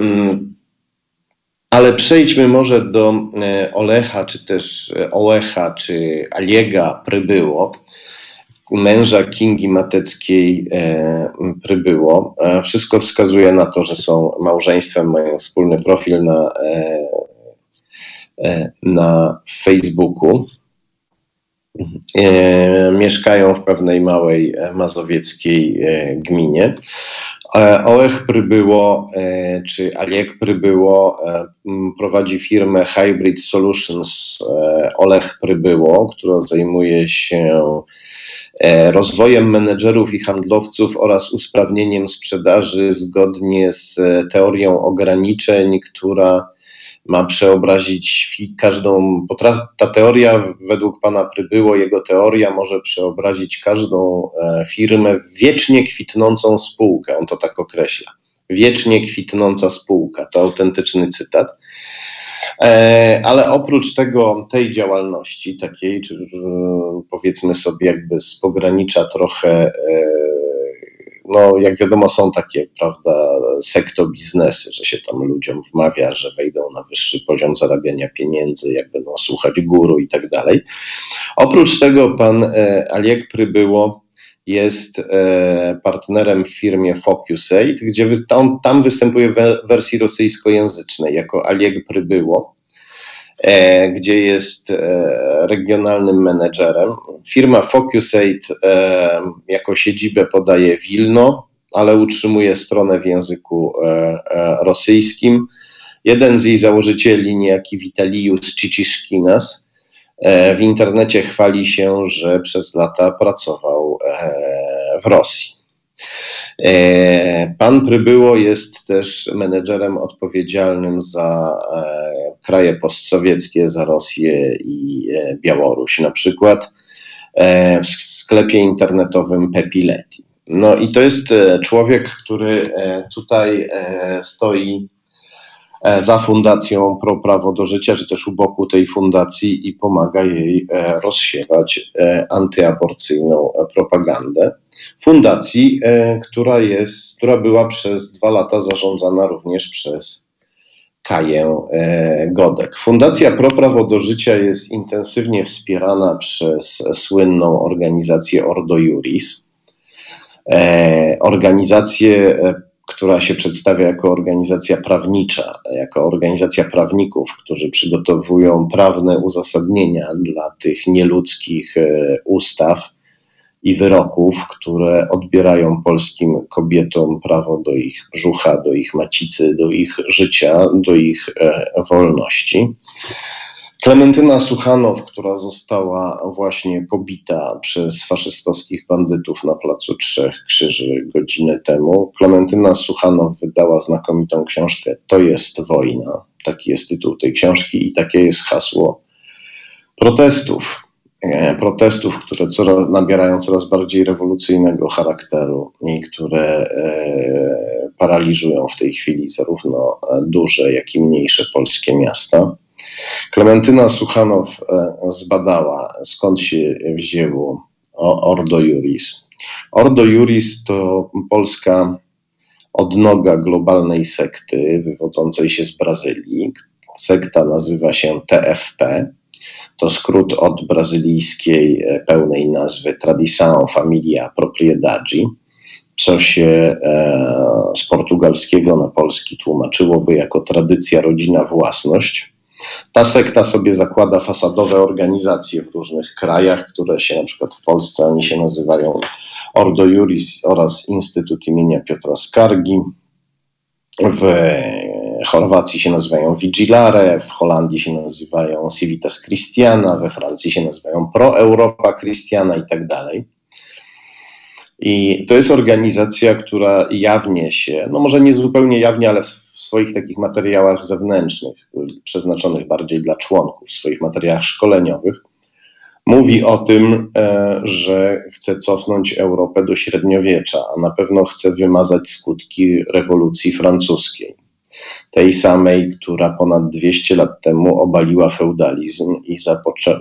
mm, ale przejdźmy może do e, Olecha, czy też e, Olecha, czy Aliega Prybyło, męża Kingi Mateckiej Prybyło. Wszystko wskazuje na to, że są małżeństwem, mają wspólny profil na, na Facebooku. E, mieszkają w pewnej małej e, mazowieckiej e, gminie. Olech Prybyło, czy Aliek Prybyło prowadzi firmę Hybrid Solutions Olech Prybyło, która zajmuje się rozwojem menedżerów i handlowców oraz usprawnieniem sprzedaży zgodnie z teorią ograniczeń, która ma przeobrazić każdą, ta teoria według pana Prybyło, jego teoria może przeobrazić każdą e, firmę w wiecznie kwitnącą spółkę, on to tak określa. Wiecznie kwitnąca spółka, to autentyczny cytat. E, ale oprócz tego, tej działalności takiej, czy powiedzmy sobie jakby z pogranicza trochę e, no jak wiadomo są takie, prawda, sekto biznesy, że się tam ludziom wmawia, że wejdą na wyższy poziom zarabiania pieniędzy, jak będą słuchać guru i tak dalej. Oprócz tego pan e, Aliek Prybyło jest e, partnerem w firmie Focusate, gdzie on tam występuje w wersji rosyjskojęzycznej jako Aliek Prybyło. E, gdzie jest e, regionalnym menedżerem. Firma Focusate e, jako siedzibę podaje Wilno, ale utrzymuje stronę w języku rosyjskim. Jeden z jej założycieli, niejaki Witalius Ciciszkinas, w internecie chwali się, że przez lata pracował w Rosji. E, pan Prybyło jest też menedżerem odpowiedzialnym za e, kraje postsowieckie, za Rosję i e, Białoruś, na przykład w sklepie internetowym Pepileti. No i to jest człowiek, który tutaj stoi za Fundacją Pro Prawo do Życia, czy też u boku tej fundacji i pomaga jej rozsiewać antyaborcyjną propagandę fundacji, e, która, jest, która była przez dwa lata zarządzana również przez Kaję e, Godek. Fundacja Pro Prawo do Życia jest intensywnie wspierana przez słynną organizację Ordo Juris. E, organizację, która się przedstawia jako organizacja prawnicza, jako organizacja prawników, którzy przygotowują prawne uzasadnienia dla tych nieludzkich ustaw i wyroków, które odbierają polskim kobietom prawo do ich brzucha, do ich macicy, do ich życia, do ich e, wolności. Klementyna Suchanow, która została właśnie pobita przez faszystowskich bandytów na Placu Trzech Krzyży godzinę temu. Klementyna Suchanow wydała znakomitą książkę To jest wojna. Taki jest tytuł tej książki i takie jest hasło protestów. E, protestów, które coraz, nabierają coraz bardziej rewolucyjnego charakteru i które e, paraliżują w tej chwili zarówno duże, jak i mniejsze polskie miasta. Klementyna Suchanow e, zbadała, skąd się wzięło Ordo Juris. Ordo Juris to polska odnoga globalnej sekty wywodzącej się z Brazylii. Sekta nazywa się TFP. To skrót od brazylijskiej e, pełnej nazwy Tradição Familia Propriedade, co się e, z portugalskiego na polski tłumaczyłoby jako tradycja, rodzina, własność. Ta sekta sobie zakłada fasadowe organizacje w różnych krajach, które się na przykład w Polsce oni się nazywają Ordo Juris oraz Instytut imienia Piotra Skargi. W Chorwacji się nazywają Vigilare, w Holandii się nazywają Civitas Christiana, we Francji się nazywają Pro Europa Christiana i tak dalej. I to jest organizacja, która jawnie się, no może nie zupełnie jawnie, ale swoich takich materiałach zewnętrznych, przeznaczonych bardziej dla członków, w swoich materiałach szkoleniowych, mówi o tym, e, że chce cofnąć Europę do średniowiecza, a na pewno chce wymazać skutki rewolucji francuskiej. Tej samej, która ponad 200 lat temu obaliła feudalizm i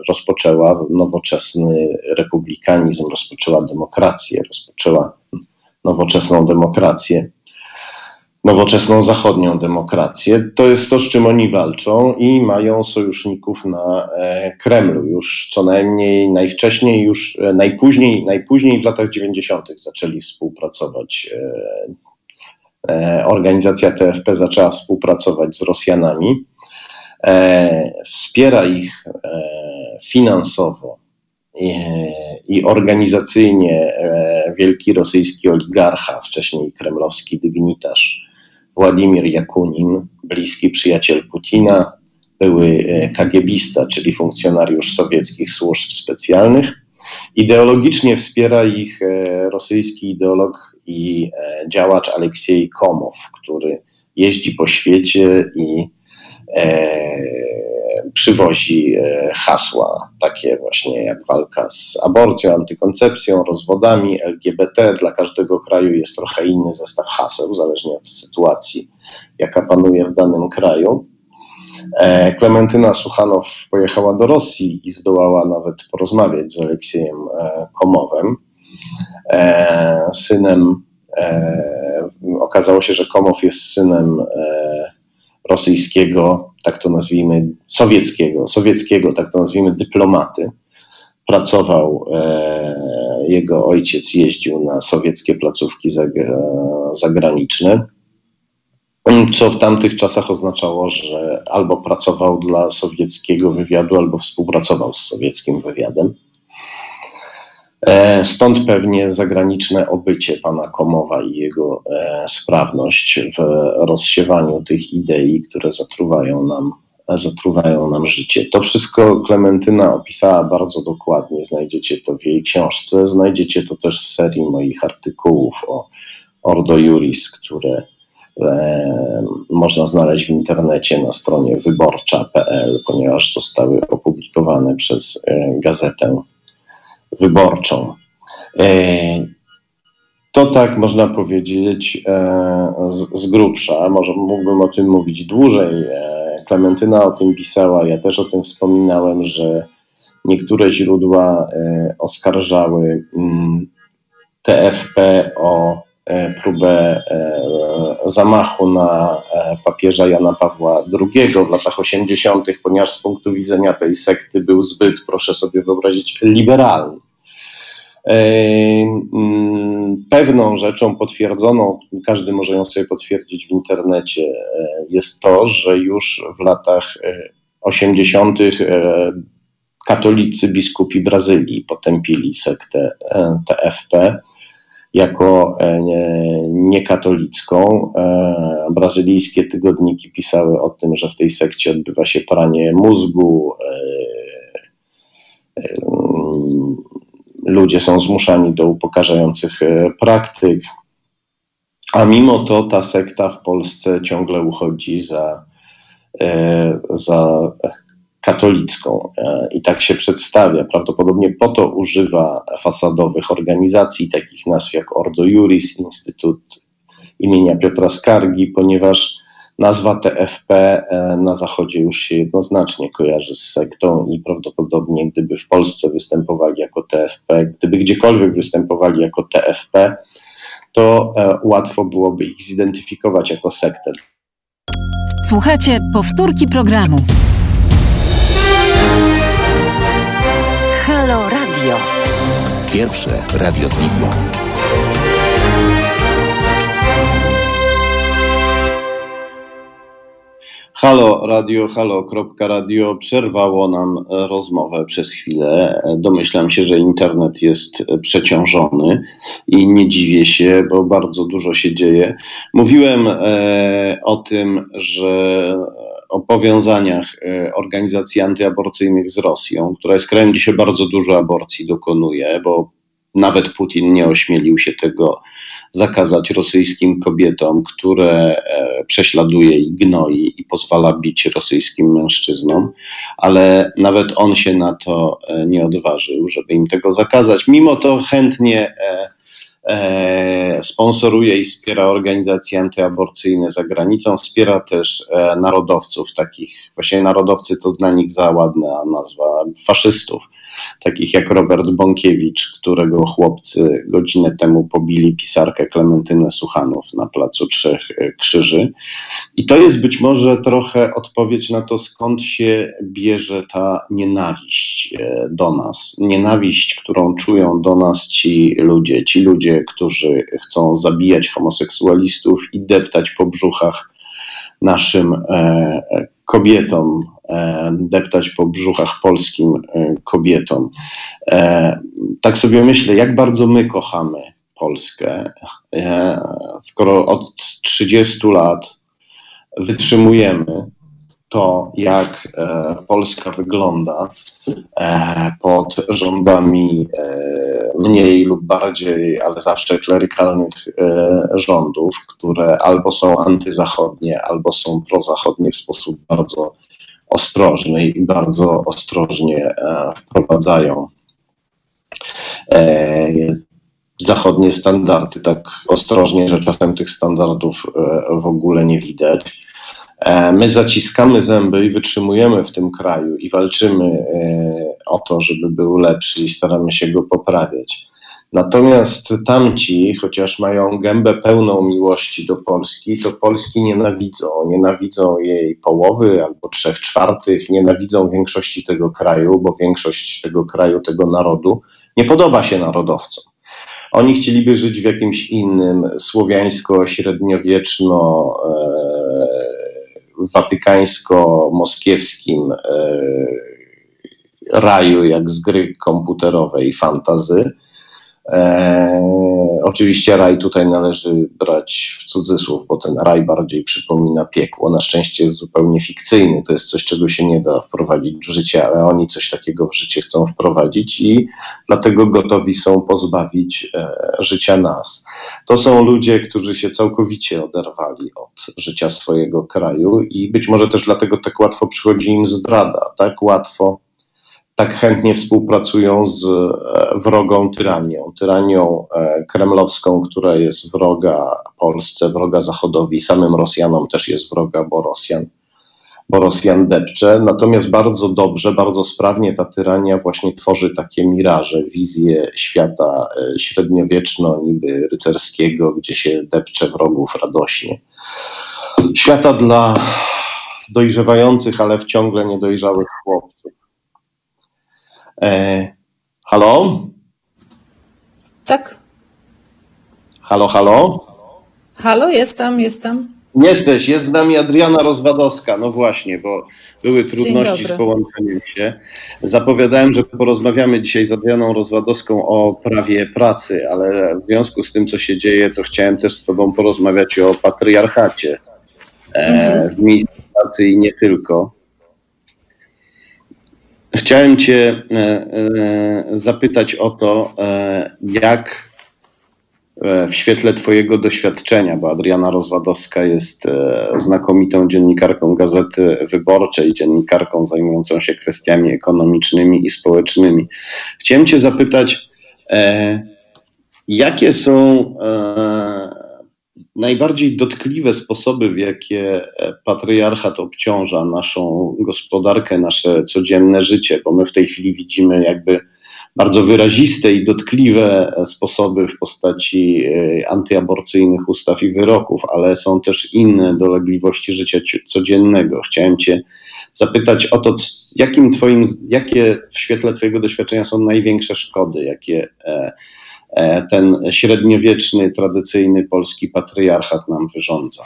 rozpoczęła nowoczesny republikanizm, rozpoczęła demokrację, rozpoczęła nowoczesną demokrację nowoczesną zachodnią demokrację. To jest to, z czym oni walczą i mają sojuszników na e, Kremlu. Już co najmniej najwcześniej, już e, najpóźniej, najpóźniej w latach 90. zaczęli współpracować. E, organizacja TFP zaczęła współpracować z Rosjanami. Wspiera ich finansowo i organizacyjnie wielki rosyjski oligarcha, wcześniej kremlowski dygnitarz Władimir Jakunin, bliski przyjaciel Putina, były e, kagiebista, czyli funkcjonariusz sowieckich służb specjalnych. Ideologicznie wspiera ich e, rosyjski ideolog i e, działacz Aleksiej Komow, który jeździ po świecie i przywozi e, hasła takie właśnie jak walka z aborcją, antykoncepcją, rozwodami, LGBT. Dla każdego kraju jest trochę inny zestaw haseł, zależnie od sytuacji, jaka panuje w danym kraju. E, Klementyna Suchanow pojechała do Rosji i zdołała nawet porozmawiać z Aleksiejem e, Komowem, synem. Okazało się, że Komow jest synem rosyjskiego, tak to nazwijmy, sowieckiego, sowieckiego, tak to nazwijmy, dyplomaty. Pracował, e, jego ojciec jeździł na sowieckie placówki zagraniczne, co w tamtych czasach oznaczało, że albo pracował dla sowieckiego wywiadu, albo współpracował z sowieckim wywiadem. E, stąd pewnie zagraniczne obycie pana Komowa i jego e, sprawność w rozsiewaniu tych idei, które zatruwają nam, zatruwają nam życie. To wszystko Klementyna opisała bardzo dokładnie. Znajdziecie to w jej książce, znajdziecie to też w serii moich artykułów o Ordo Juris, które e, można znaleźć w internecie na stronie wyborcza.pl, ponieważ zostały opublikowane przez gazetę wyborczą. E, to tak można powiedzieć e, z, grubsza. Może mógłbym o tym mówić dłużej. E, Klementyna o tym pisała, ja też o tym wspominałem, że niektóre źródła oskarżały mm, TFP o próbę zamachu na papieża Jana Pawła II w latach 80., ponieważ z punktu widzenia tej sekty był zbyt, proszę sobie wyobrazić, liberalny. mm, pewną rzeczą potwierdzoną, każdy może ją sobie potwierdzić w internecie, e, jest to, że już w latach 80. katolicy biskupi Brazylii potępili sektę TFP jako niekatolicką. Brazylijskie tygodniki pisały o tym, że w tej sekcie odbywa się pranie mózgu, ludzie są zmuszani do upokarzających e, praktyk, a mimo to ta sekta w Polsce ciągle uchodzi za, e, za katolicką e, i tak się przedstawia. Prawdopodobnie po to używa fasadowych organizacji, takich nazw jak Ordo Juris, Instytut imienia Piotra Skargi, ponieważ Nazwa TFP e, na Zachodzie już się jednoznacznie kojarzy z sektą i prawdopodobnie gdyby w Polsce występowali jako TFP, gdyby gdziekolwiek występowali jako TFP, to e, łatwo byłoby ich zidentyfikować jako sektę. Słuchajcie powtórki programu. Pierwsze radio z wizją. Halo Radio, halo, kropka radio przerwało nam rozmowę przez chwilę. Domyślam się, że internet jest przeciążony i nie dziwię się, bo bardzo dużo się dzieje. Mówiłem e, o tym, że o powiązaniach e, organizacji antyaborcyjnych z Rosją, która jest krajem, gdzie się bardzo dużo aborcji dokonuje, bo nawet Putin nie ośmielił się tego zakazać rosyjskim kobietom, które e, prześladuje i gnoi i pozwala bić rosyjskim mężczyznom, ale nawet on się na to e, nie odważył, żeby im tego zakazać. Mimo to chętnie e, sponsoruje i wspiera organizacje antyaborcyjne za granicą, wspiera też narodowców, takich, właśnie narodowcy to dla nich za ładna nazwa, faszystów takich jak Robert Bąkiewicz, którego chłopcy godzinę temu pobili pisarkę Klementynę Suchanów na Placu Trzech Krzyży. I to jest być może trochę odpowiedź na to, skąd się bierze ta nienawiść e, do nas. Nienawiść, którą czują do nas ci ludzie, ci ludzie, którzy chcą zabijać homoseksualistów i deptać po brzuchach naszym e, kobietom, e, deptać po brzuchach polskim e, kobietom. E, tak sobie myślę, jak bardzo my kochamy Polskę, skoro od 30 lat wytrzymujemy to, jak e, Polska wygląda e, pod rządami e, mniej lub bardziej, ale zawsze klerykalnych rządów, które albo są antyzachodnie, albo są prozachodnie w sposób bardzo ostrożny i bardzo ostrożnie wprowadzają zachodnie standardy, tak ostrożnie, że czasem tych standardów w ogóle nie widać. E, my zaciskamy zęby i wytrzymujemy w tym kraju i walczymy e, o to, żeby był lepszy i staramy się go poprawiać. Natomiast tamci, chociaż mają gębę pełną miłości do Polski, to Polski nienawidzą. Nienawidzą jej połowy albo trzech czwartych, nienawidzą większości tego kraju, bo większość tego kraju, tego narodu nie podoba się narodowcom. Oni chcieliby żyć w jakimś innym, słowiańsko-średniowieczno, e, watykańsko-moskiewskim e, raju, jak z gry komputerowej fantazy. E, oczywiście raj tutaj należy brać w cudzysłów, bo ten raj bardziej przypomina piekło. Na szczęście jest zupełnie fikcyjny. To jest coś, czego się nie da wprowadzić w życie, ale oni coś takiego w życie chcą wprowadzić i dlatego gotowi są pozbawić e, życia nas. To są ludzie, którzy się całkowicie oderwali od życia swojego kraju i być może też dlatego tak łatwo przychodzi im zdrada, tak łatwo tak chętnie współpracują z e, wrogą tyranią. Tyranią e, kremlowską, która jest wroga Polsce, wroga Zachodowi, samym Rosjanom też jest wroga, bo Rosjan, bo Rosjan depcze. Natomiast bardzo dobrze, bardzo sprawnie ta tyrania właśnie tworzy takie miraże, wizje świata e, średniowieczno, niby rycerskiego, gdzie się depcze wrogów radośnie. Świata dla dojrzewających, ale w ciągle niedojrzałych chłopców. E, halo? Tak? Halo, halo? Halo, jestem, jestem. Jesteś, jest z nami Adriana Rozwadowska. No właśnie, bo były trudności z połączeniem się. Zapowiadałem, że porozmawiamy dzisiaj z Adrianą Rozwadowską o prawie pracy, ale w związku z tym, co się dzieje, to chciałem też z Tobą porozmawiać o patriarchacie e, w miejscu pracy i nie tylko. Chciałem Cię e, e, zapytać o to, e, jak w świetle Twojego doświadczenia, bo Adriana Rozwadowska jest znakomitą dziennikarką Gazety Wyborczej, dziennikarką zajmującą się kwestiami ekonomicznymi i społecznymi. Chciałem Cię zapytać, jakie są najbardziej dotkliwe sposoby, w jakie e, patriarchat obciąża naszą gospodarkę, nasze codzienne życie, bo my w tej chwili widzimy jakby bardzo wyraziste i dotkliwe e, sposoby w postaci e, antyaborcyjnych ustaw i wyroków, ale są też inne dolegliwości życia ci- codziennego. Chciałem Cię zapytać o to, jakim twoim, jakie w świetle Twojego doświadczenia są największe szkody, jakie ten średniowieczny, tradycyjny polski patriarchat nam wyrządza.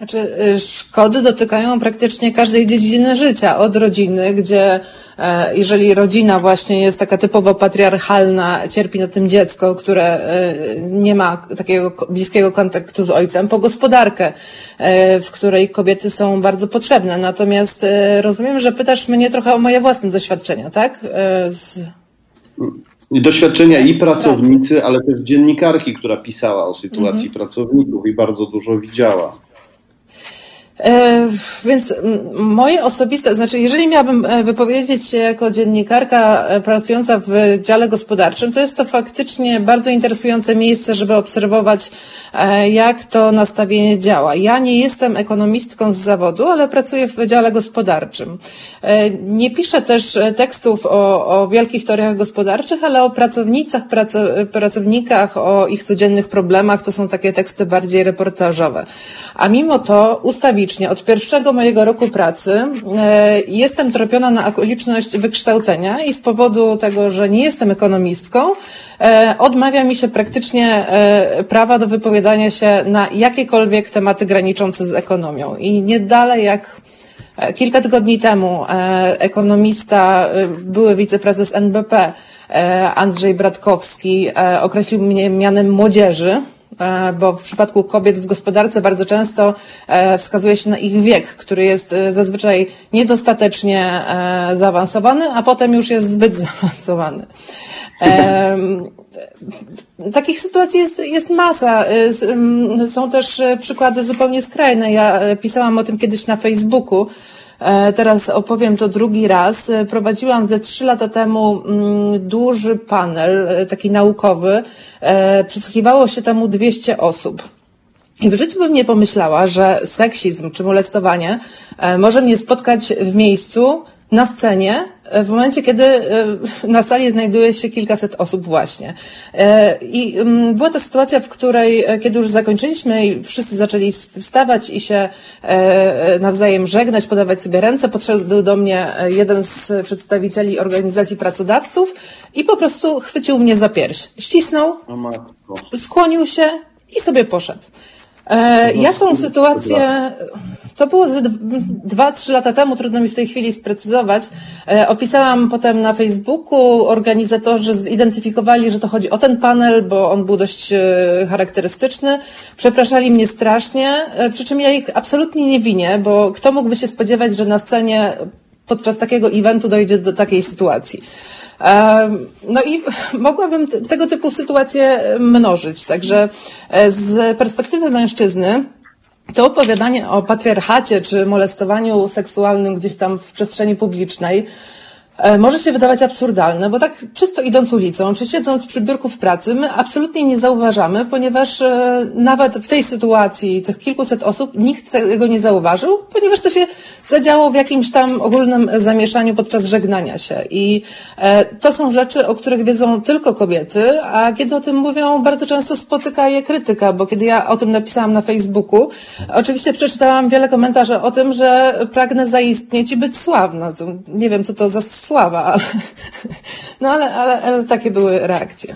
Znaczy, y, szkody dotykają praktycznie każdej dziedziny życia, od rodziny, gdzie e, jeżeli rodzina właśnie jest taka typowo patriarchalna, cierpi na tym dziecko, które e, nie ma takiego bliskiego kontaktu z ojcem, po gospodarkę, e, w której kobiety są bardzo potrzebne. Natomiast e, rozumiem, że pytasz mnie trochę o moje własne doświadczenia, tak? E, Z... Doświadczenia i pracownicy, ale też dziennikarki, która pisała o sytuacji pracowników i bardzo dużo widziała. E, Więc moje osobiste, znaczy jeżeli miałabym e, wypowiedzieć się jako dziennikarka e, pracująca w dziale gospodarczym, to jest to faktycznie bardzo interesujące miejsce, żeby obserwować, jak to nastawienie działa. Ja nie jestem ekonomistką z zawodu, ale pracuję w dziale gospodarczym. Nie piszę też tekstów o, o wielkich teoriach gospodarczych, ale o pracownicach, praco- pracownikach, o ich codziennych problemach. To są takie teksty bardziej reportażowe. A mimo to ustawicznie od pierwszego mojego roku pracy e, jestem tropiona na okoliczność wykształcenia i z powodu tego, że nie jestem ekonomistką, e, odmawia mi się praktycznie e, prawa do wypowiadania się na jakiekolwiek tematy graniczące z ekonomią. I nie dalej jak Kilka tygodni temu ekonomista, były wiceprezes NBP Andrzej Bratkowski określił mnie mianem młodzieży, bo w przypadku kobiet w gospodarce bardzo często e, wskazuje się na ich wiek, który jest e, zazwyczaj niedostatecznie e, zaawansowany, a potem już jest zbyt zaawansowany. Takich sytuacji jest, jest masa. Są też przykłady zupełnie skrajne. Ja pisałam o tym kiedyś na Facebooku. E, Teraz opowiem to drugi raz. Y, Prowadziłam ze trzy lata temu mm, duży panel, y, taki naukowy. E, Przysłuchiwało się temu 200 osób. I w życiu bym nie pomyślała, że seksizm czy molestowanie e, może mnie spotkać w miejscu, na scenie, e, w momencie, kiedy e, na sali znajduje się kilkaset osób właśnie. E, I mm, była to sytuacja, w której, kiedy już zakończyliśmy i wszyscy zaczęli wstawać i się nawzajem żegnać, podawać sobie ręce, podszedł do mnie jeden z przedstawicieli organizacji pracodawców i po prostu chwycił mnie za pierś. Ścisnął, skłonił się i sobie poszedł. E, ja tą sytuację, to było ze dw- dwa, trzy lata temu, trudno mi w tej chwili sprecyzować. E, opisałam potem na Facebooku, organizatorzy zidentyfikowali, że to chodzi o ten panel, bo on był dość e, charakterystyczny. Przepraszali mnie strasznie, przy czym ja ich absolutnie nie winię, bo kto mógłby się spodziewać, że na scenie podczas takiego eventu dojdzie do takiej sytuacji. No i mogłabym te- tego typu sytuacje mnożyć. Także e, z perspektywy mężczyzny, to opowiadanie o patriarchacie czy molestowaniu seksualnym gdzieś tam w przestrzeni publicznej może się wydawać absurdalne, bo tak czysto idąc ulicą, czy siedząc przy biurku w pracy, my absolutnie nie zauważamy, ponieważ e, nawet w tej sytuacji tych kilkuset osób nikt tego nie zauważył, ponieważ to się zadziało w jakimś tam ogólnym zamieszaniu podczas żegnania się. I e, to są rzeczy, o których wiedzą tylko kobiety, a kiedy o tym mówią, bardzo często spotyka je krytyka, bo kiedy ja o tym napisałam na Facebooku, oczywiście przeczytałam wiele komentarzy o tym, że pragnę zaistnieć i być sławna. Nie wiem, co to za sława, ale, no ale, ale, ale takie były reakcje.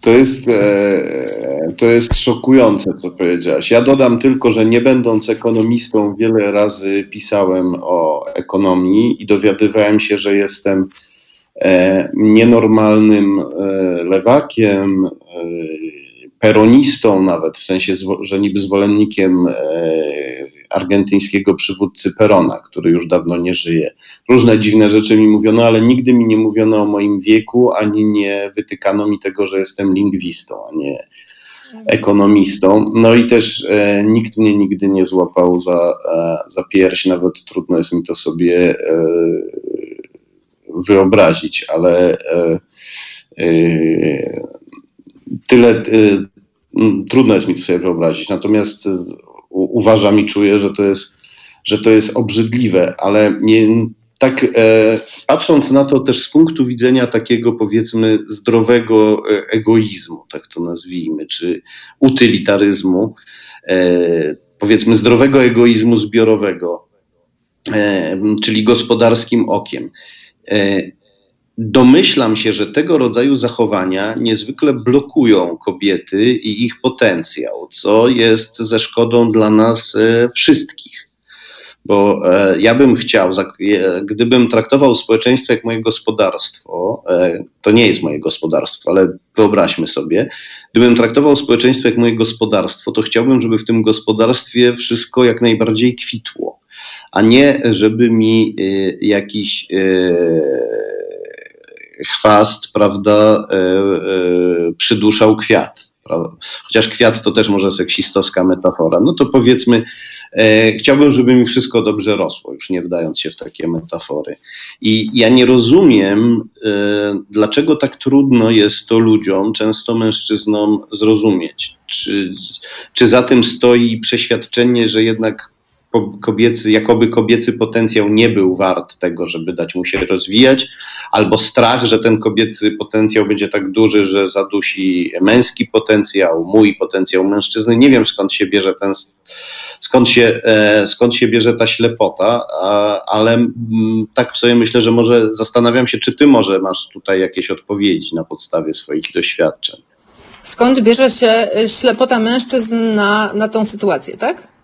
To jest, e, to jest szokujące, co powiedziałaś. Ja dodam tylko, że nie będąc ekonomistą, wiele razy pisałem o ekonomii i dowiadywałem się, że jestem e, nienormalnym e, lewakiem, peronistą nawet, w sensie, że niby zwolennikiem argentyńskiego przywódcy Perona, który już dawno nie żyje. Różne dziwne rzeczy mi mówiono, ale nigdy mi nie mówiono o moim wieku, ani nie wytykano mi tego, że jestem lingwistą, a nie ekonomistą. No i też e, nikt mnie nigdy nie złapał za, e, za pierś, nawet trudno jest mi to sobie e, wyobrazić, ale e, e, tyle e, trudno jest mi to sobie wyobrazić. Natomiast uważam i czuję, że to jest, że to jest obrzydliwe, ale nie, tak e, patrząc na to też z punktu widzenia takiego powiedzmy zdrowego e, egoizmu, tak to nazwijmy, czy utylitaryzmu, e, powiedzmy zdrowego egoizmu zbiorowego, e, czyli gospodarskim okiem. Domyślam się, że tego rodzaju zachowania niezwykle blokują kobiety i ich potencjał, co jest ze szkodą dla nas e, wszystkich. Bo e, ja bym chciał, e, gdybym traktował społeczeństwo jak moje gospodarstwo, to nie jest moje gospodarstwo, ale wyobraźmy sobie, gdybym traktował społeczeństwo jak moje gospodarstwo, to chciałbym, żeby w tym gospodarstwie wszystko jak najbardziej kwitło, a nie żeby mi jakiś chwast, prawda, e, e, przyduszał kwiat. Prawda? Chociaż kwiat to też może seksistowska metafora. No to powiedzmy, e, chciałbym, żeby mi wszystko dobrze rosło, już nie wdając się w takie metafory. I ja nie rozumiem, dlaczego tak trudno jest to ludziom, często mężczyznom, zrozumieć. Czy, czy za tym stoi przeświadczenie, że jednak kobiecy, jakoby kobiecy potencjał nie był wart tego, żeby dać mu się rozwijać, albo strach, że ten kobiecy potencjał będzie tak duży, że zadusi męski potencjał, mój potencjał mężczyzny. Nie wiem skąd się bierze ten, skąd się, e, skąd się bierze ta ślepota, ale mm, tak sobie myślę, że może zastanawiam się, czy ty może masz tutaj jakieś odpowiedzi na podstawie swoich doświadczeń. Skąd bierze się ślepota mężczyzn na, na tą sytuację, tak?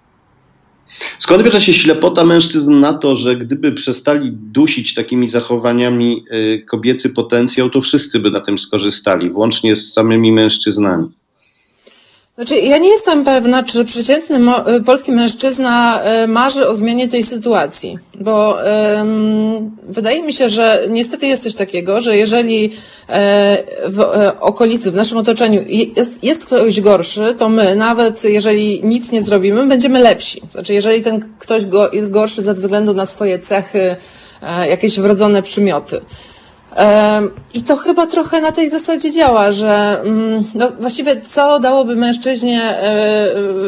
Skąd bierze się ślepota mężczyzn na to, że gdyby przestali dusić takimi zachowaniami y, kobiecy potencjał, to wszyscy by na tym skorzystali, włącznie z samymi mężczyznami? Znaczy, ja nie jestem pewna, czy przeciętny y, polski mężczyzna y, marzy o zmianie tej sytuacji, bo ym, wydaje mi się, że niestety jest coś takiego, że jeżeli e, w e, okolicy, w naszym otoczeniu jest, jest ktoś gorszy, to my, nawet jeżeli nic nie zrobimy, będziemy lepsi. Znaczy, jeżeli ten ktoś go, jest gorszy ze względu na swoje cechy, e, jakieś wrodzone przymioty. I to chyba trochę na tej zasadzie działa, że mm, no, właściwie co dałoby mężczyźnie e,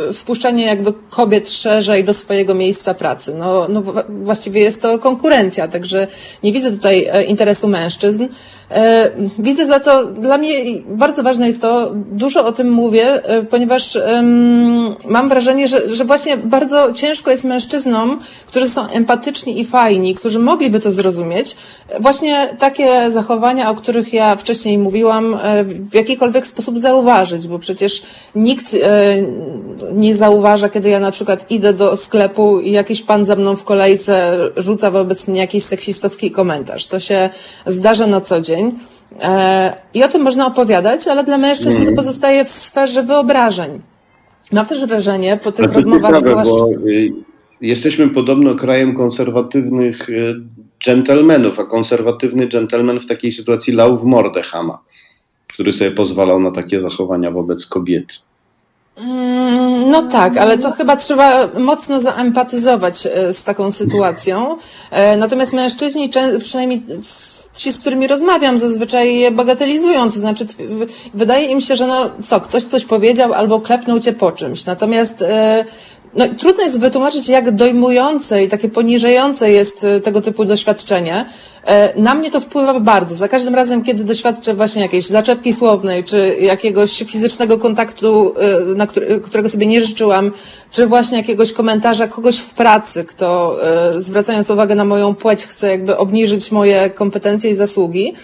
e, wpuszczanie jakby kobiet szerzej do swojego miejsca pracy? No, no właściwie jest to konkurencja, także nie widzę tutaj e, interesu mężczyzn. E, Widzę za to, dla mnie bardzo ważne jest to, dużo o tym mówię, ponieważ mam wrażenie, że, że właśnie bardzo ciężko jest mężczyznom, którzy są empatyczni i fajni, którzy mogliby to zrozumieć, właśnie takie zachowania, o których ja wcześniej mówiłam, e, w jakikolwiek sposób zauważyć, bo przecież nikt e, nie zauważa, kiedy ja na przykład idę do sklepu i jakiś pan za mną w kolejce rzuca wobec mnie jakiś seksistowski komentarz. To się zdarza na co dzień. E, I o tym można opowiadać, ale dla mężczyzn to pozostaje w sferze wyobrażeń. Mam też wrażenie po tych to rozmowach, ciekawe, zwłaszcza. bo y, jesteśmy podobno krajem konserwatywnych y, dżentelmenów, a konserwatywny dżentelmen w takiej sytuacji lał w mordę Hama, który sobie pozwalał na takie zachowania wobec kobiety. Mm, No tak, ale to chyba trzeba mocno zaempatyzować e, z taką sytuacją. E, Natomiast mężczyźni, przynajmniej ci, z którymi rozmawiam, zazwyczaj je bagatelizują. To znaczy, wydaje im się, że no co, ktoś coś powiedział albo klepnął cię po czymś. Natomiast e, no, trudno jest wytłumaczyć, jak dojmujące i takie poniżające jest e, tego typu doświadczenie. E, Na mnie to wpływa bardzo. Za każdym razem, kiedy doświadczę właśnie jakiejś zaczepki słownej, czy jakiegoś fizycznego kontaktu, e, na który, którego sobie nie życzyłam, czy właśnie jakiegoś komentarza kogoś w pracy, kto zwracając uwagę na moją płeć chce jakby obniżyć moje kompetencje i zasługi,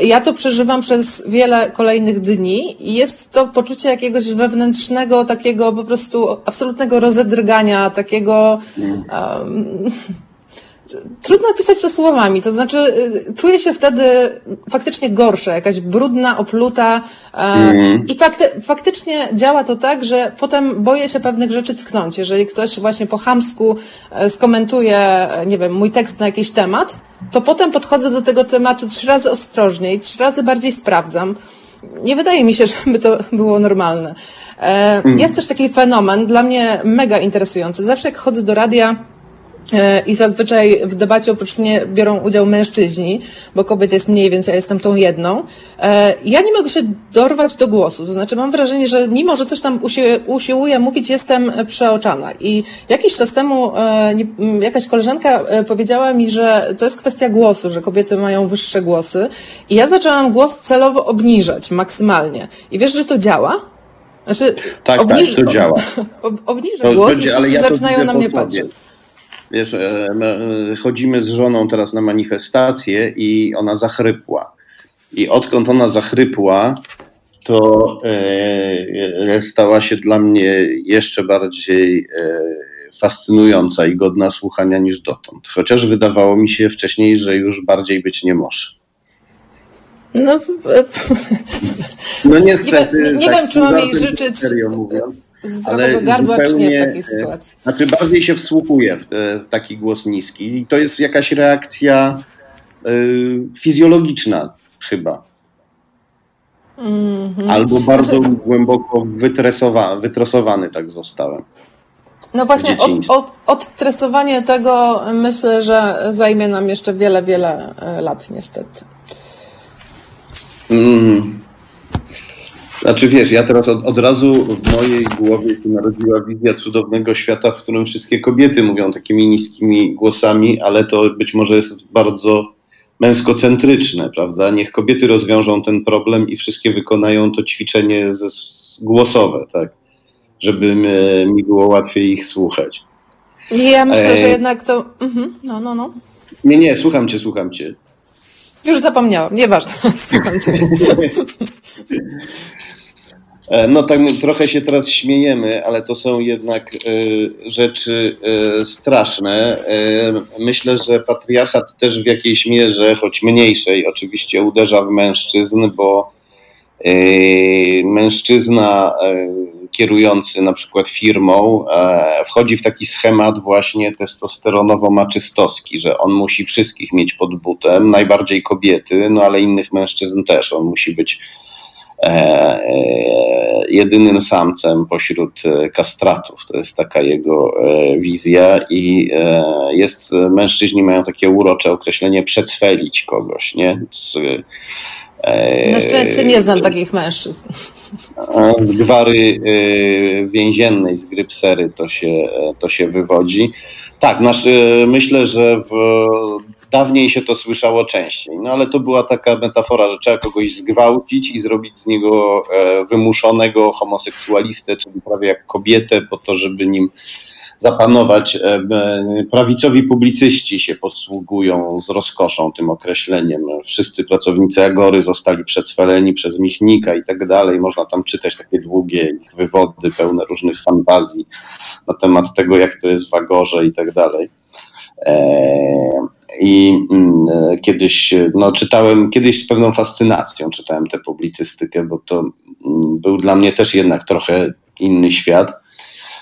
ja to przeżywam przez wiele kolejnych dni i jest to poczucie jakiegoś wewnętrznego, takiego po prostu absolutnego rozedrgania, takiego. Um, trudno opisać to słowami, to znaczy y, czuję się wtedy faktycznie gorsza, jakaś brudna, opluta mm. i fakty, faktycznie działa to tak, że potem boję się pewnych rzeczy tknąć. Jeżeli ktoś właśnie po chamsku e, skomentuje, e, nie wiem, mój tekst na jakiś temat, to potem podchodzę do tego tematu trzy razy ostrożniej, trzy razy bardziej sprawdzam. Nie wydaje mi się, żeby to było normalne. Mm. Jest też taki fenomen, dla mnie mega interesujący. Zawsze jak chodzę do radia, I zazwyczaj w debacie oprócz mnie biorą udział mężczyźni, bo kobiet jest mniej, więc ja jestem tą jedną. E, ja nie mogę się dorwać do głosu. To znaczy mam wrażenie, że mimo, że coś tam usiłuję mówić, jestem przeoczana. I jakiś czas temu e, jakaś koleżanka powiedziała mi, że to jest kwestia głosu, że kobiety mają wyższe głosy. I ja zaczęłam głos celowo obniżać maksymalnie. I wiesz, że to działa? Znaczy, tak, obniż... tak, to działa. obniżę głos i wszyscy ja zaczynają na mnie patrzeć. Wiesz, e, e, chodzimy z żoną teraz na manifestację i ona zachrypła. I odkąd ona zachrypła, to e, stała się dla mnie jeszcze bardziej fascynująca i godna słuchania niż dotąd. Chociaż wydawało mi się wcześniej, że już bardziej być nie może. No, no niestety. Nie, nie, nie tak wiem, czy mam jej życzyć. Serio mówiąc zdrowego gardła, zupełnie, czy nie w takiej e, sytuacji? Znaczy bardziej się wsłuchuję w, te, w taki głos niski i to jest jakaś reakcja y, fizjologiczna chyba. Mm -hmm. Albo bardzo znaczy... głęboko wytresowa, wytresowany tak zostałem. No właśnie, od, od, odtresowanie tego myślę, że zajmie nam jeszcze wiele, wiele e, lat niestety. Mm. Znaczy wiesz, ja teraz od, od razu w mojej głowie się narodziła wizja cudownego świata, w którym wszystkie kobiety mówią takimi niskimi głosami, ale to być może jest bardzo męskocentryczne, prawda? Niech kobiety rozwiążą ten problem i wszystkie wykonają to ćwiczenie ze, głosowe, tak? Żeby mi, było łatwiej ich słuchać. Ja myślę, e... że jednak to. Mhm. No, no, no. Nie, nie, słucham cię, słucham cię. Już zapomniałam, nieważne, słucham cię. E, no tak trochę się teraz śmiejemy, ale to są jednak y, rzeczy y, straszne. Myślę, że patriarchat też w jakiejś mierze, choć mniejszej, oczywiście uderza w mężczyzn, bo mężczyzna kierujący na przykład firmą wchodzi w taki schemat właśnie testosteronowo-maczystowski, że on musi wszystkich mieć pod butem, najbardziej kobiety, no ale innych mężczyzn też. On musi być E, e, jedynym samcem pośród e, kastratów. To jest taka jego wizja i jest, mężczyźni mają takie urocze określenie przecwelić kogoś, nie? Z, na szczęście nie znam takich mężczyzn. Z gwary więziennej, z grypsery to się, to się wywodzi. Tak, nasz, myślę, że w Dawniej się to słyszało częściej, no ale to była taka metafora, że trzeba kogoś zgwałcić i zrobić z niego e, wymuszonego homoseksualistę, czyli prawie jak kobietę, po to, żeby nim zapanować. E, e, prawicowi publicyści się posługują z rozkoszą tym określeniem. Wszyscy pracownicy Agory zostali przedsweleni przez Michnika i tak dalej. Można tam czytać takie długie ich wywody, pełne różnych fantazji na temat tego, jak to jest w Agorze i tak dalej. I mm, kiedyś, no, czytałem, kiedyś z pewną fascynacją czytałem tę publicystykę, bo to mm, był dla mnie też jednak trochę inny świat.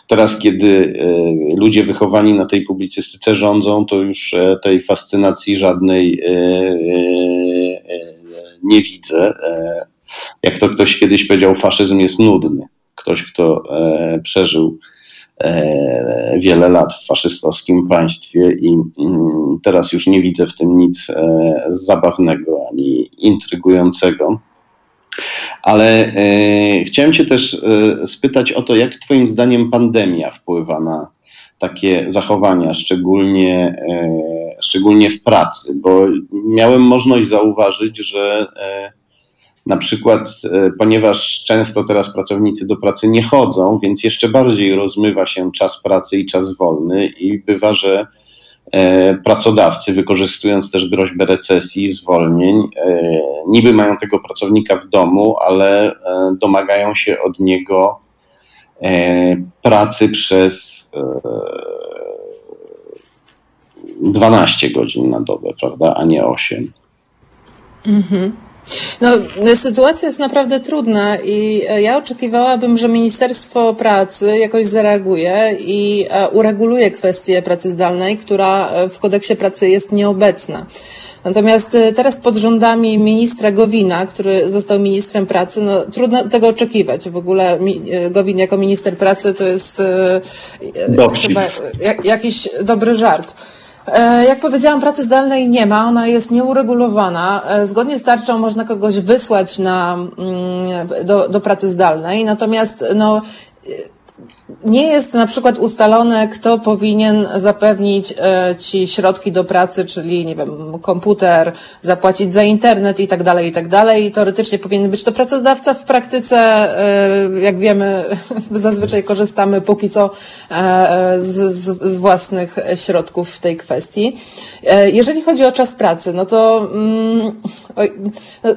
Teraz, kiedy e, ludzie wychowani na tej publicystyce rządzą, to już e, tej fascynacji żadnej e, nie widzę. Jak to ktoś kiedyś powiedział, faszyzm jest nudny. Ktoś, kto przeżył E, wiele lat w faszystowskim państwie i teraz już nie widzę w tym nic e, zabawnego ani intrygującego. Ale e, chciałem Cię też spytać o to, jak Twoim zdaniem pandemia wpływa na takie zachowania, szczególnie, szczególnie w pracy, bo miałem możliwość zauważyć, że na przykład, e, ponieważ często teraz pracownicy do pracy nie chodzą, więc jeszcze bardziej rozmywa się czas pracy i czas wolny, i bywa, że e, pracodawcy, wykorzystując też groźbę recesji, zwolnień, e, niby mają tego pracownika w domu, ale domagają się od niego pracy przez e, 12 godzin na dobę, prawda, a nie 8. No, sytuacja jest naprawdę trudna i e, ja oczekiwałabym, że Ministerstwo Pracy jakoś zareaguje i e, ureguluje kwestię pracy zdalnej, która e, w kodeksie pracy jest nieobecna. Natomiast teraz pod rządami ministra Gowina, który został ministrem pracy, no trudno tego oczekiwać. W ogóle Gowin jako minister pracy to jest chyba jak, jakiś dobry żart. E, Jak powiedziałam, pracy zdalnej nie ma, ona jest nieuregulowana. E, Zgodnie z tarczą można kogoś wysłać na, mm, do, do pracy zdalnej, natomiast no, nie jest na przykład ustalone, kto powinien zapewnić e, ci środki do pracy, czyli nie wiem, komputer, zapłacić za internet i tak dalej, i tak dalej. Teoretycznie powinien być to pracodawca. W praktyce, e, jak wiemy, zazwyczaj korzystamy póki co e, z, z, własnych środków w tej kwestii. Jeżeli chodzi o czas pracy, no to mm, oj, no,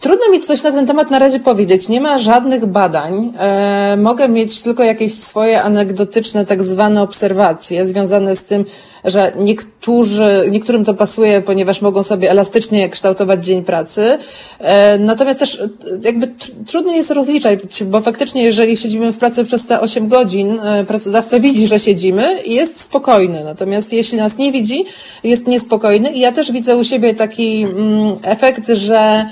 Trudno mi coś na ten temat na razie powiedzieć. Nie ma żadnych badań. E, mogę mieć tylko jakieś swoje anegdotyczne, tak zwane obserwacje związane z tym, że niektórzy, niektórym to pasuje, ponieważ mogą sobie elastycznie kształtować dzień pracy. E, natomiast też e, jakby tr- trudno jest rozliczać, bo faktycznie jeżeli siedzimy w pracy przez te 8 godzin, e, pracodawca widzi, że siedzimy i jest spokojny. Natomiast jeśli nas nie widzi, jest niespokojny i ja też widzę u siebie taki mm, efekt, że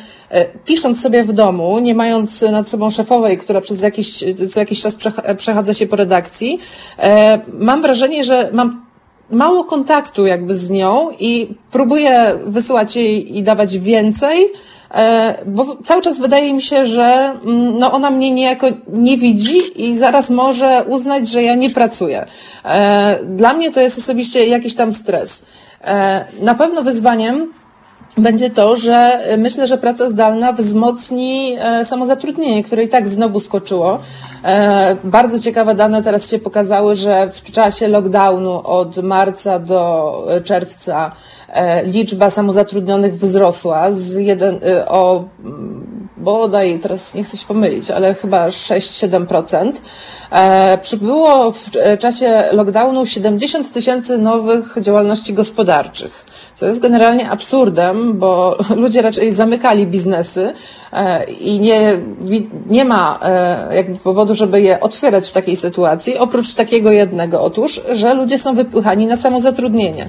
pisząc sobie w domu, nie mając nad sobą szefowej, która przez jakiś, co jakiś czas przecha- przechadza się po redakcji, mam wrażenie, że mam mało kontaktu jakby z nią i próbuję wysyłać jej i dawać więcej, e, bo cały czas wydaje mi się, że mm, no ona mnie niejako nie widzi i zaraz może uznać, że ja nie pracuję. E, Dla mnie to jest osobiście jakiś tam stres. E, Na pewno wyzwaniem będzie to, że y, myślę, że praca zdalna wzmocni e, samozatrudnienie, które i tak znowu skoczyło. E, Bardzo ciekawe dane teraz się pokazały, że w czasie lockdownu od marca do e, czerwca liczba samozatrudnionych wzrosła z jeden, y, o mm, bodaj, teraz nie chcę się pomylić, ale chyba 6-7%. E, przybyło w e, czasie lockdownu 70 tysięcy nowych działalności gospodarczych, co jest generalnie absurdem, bo ludzie raczej zamykali biznesy e, i nie, nie ma e, jakby powodu, żeby je otwierać w takiej sytuacji, oprócz takiego jednego, otóż, że ludzie są wypychani na samozatrudnienie.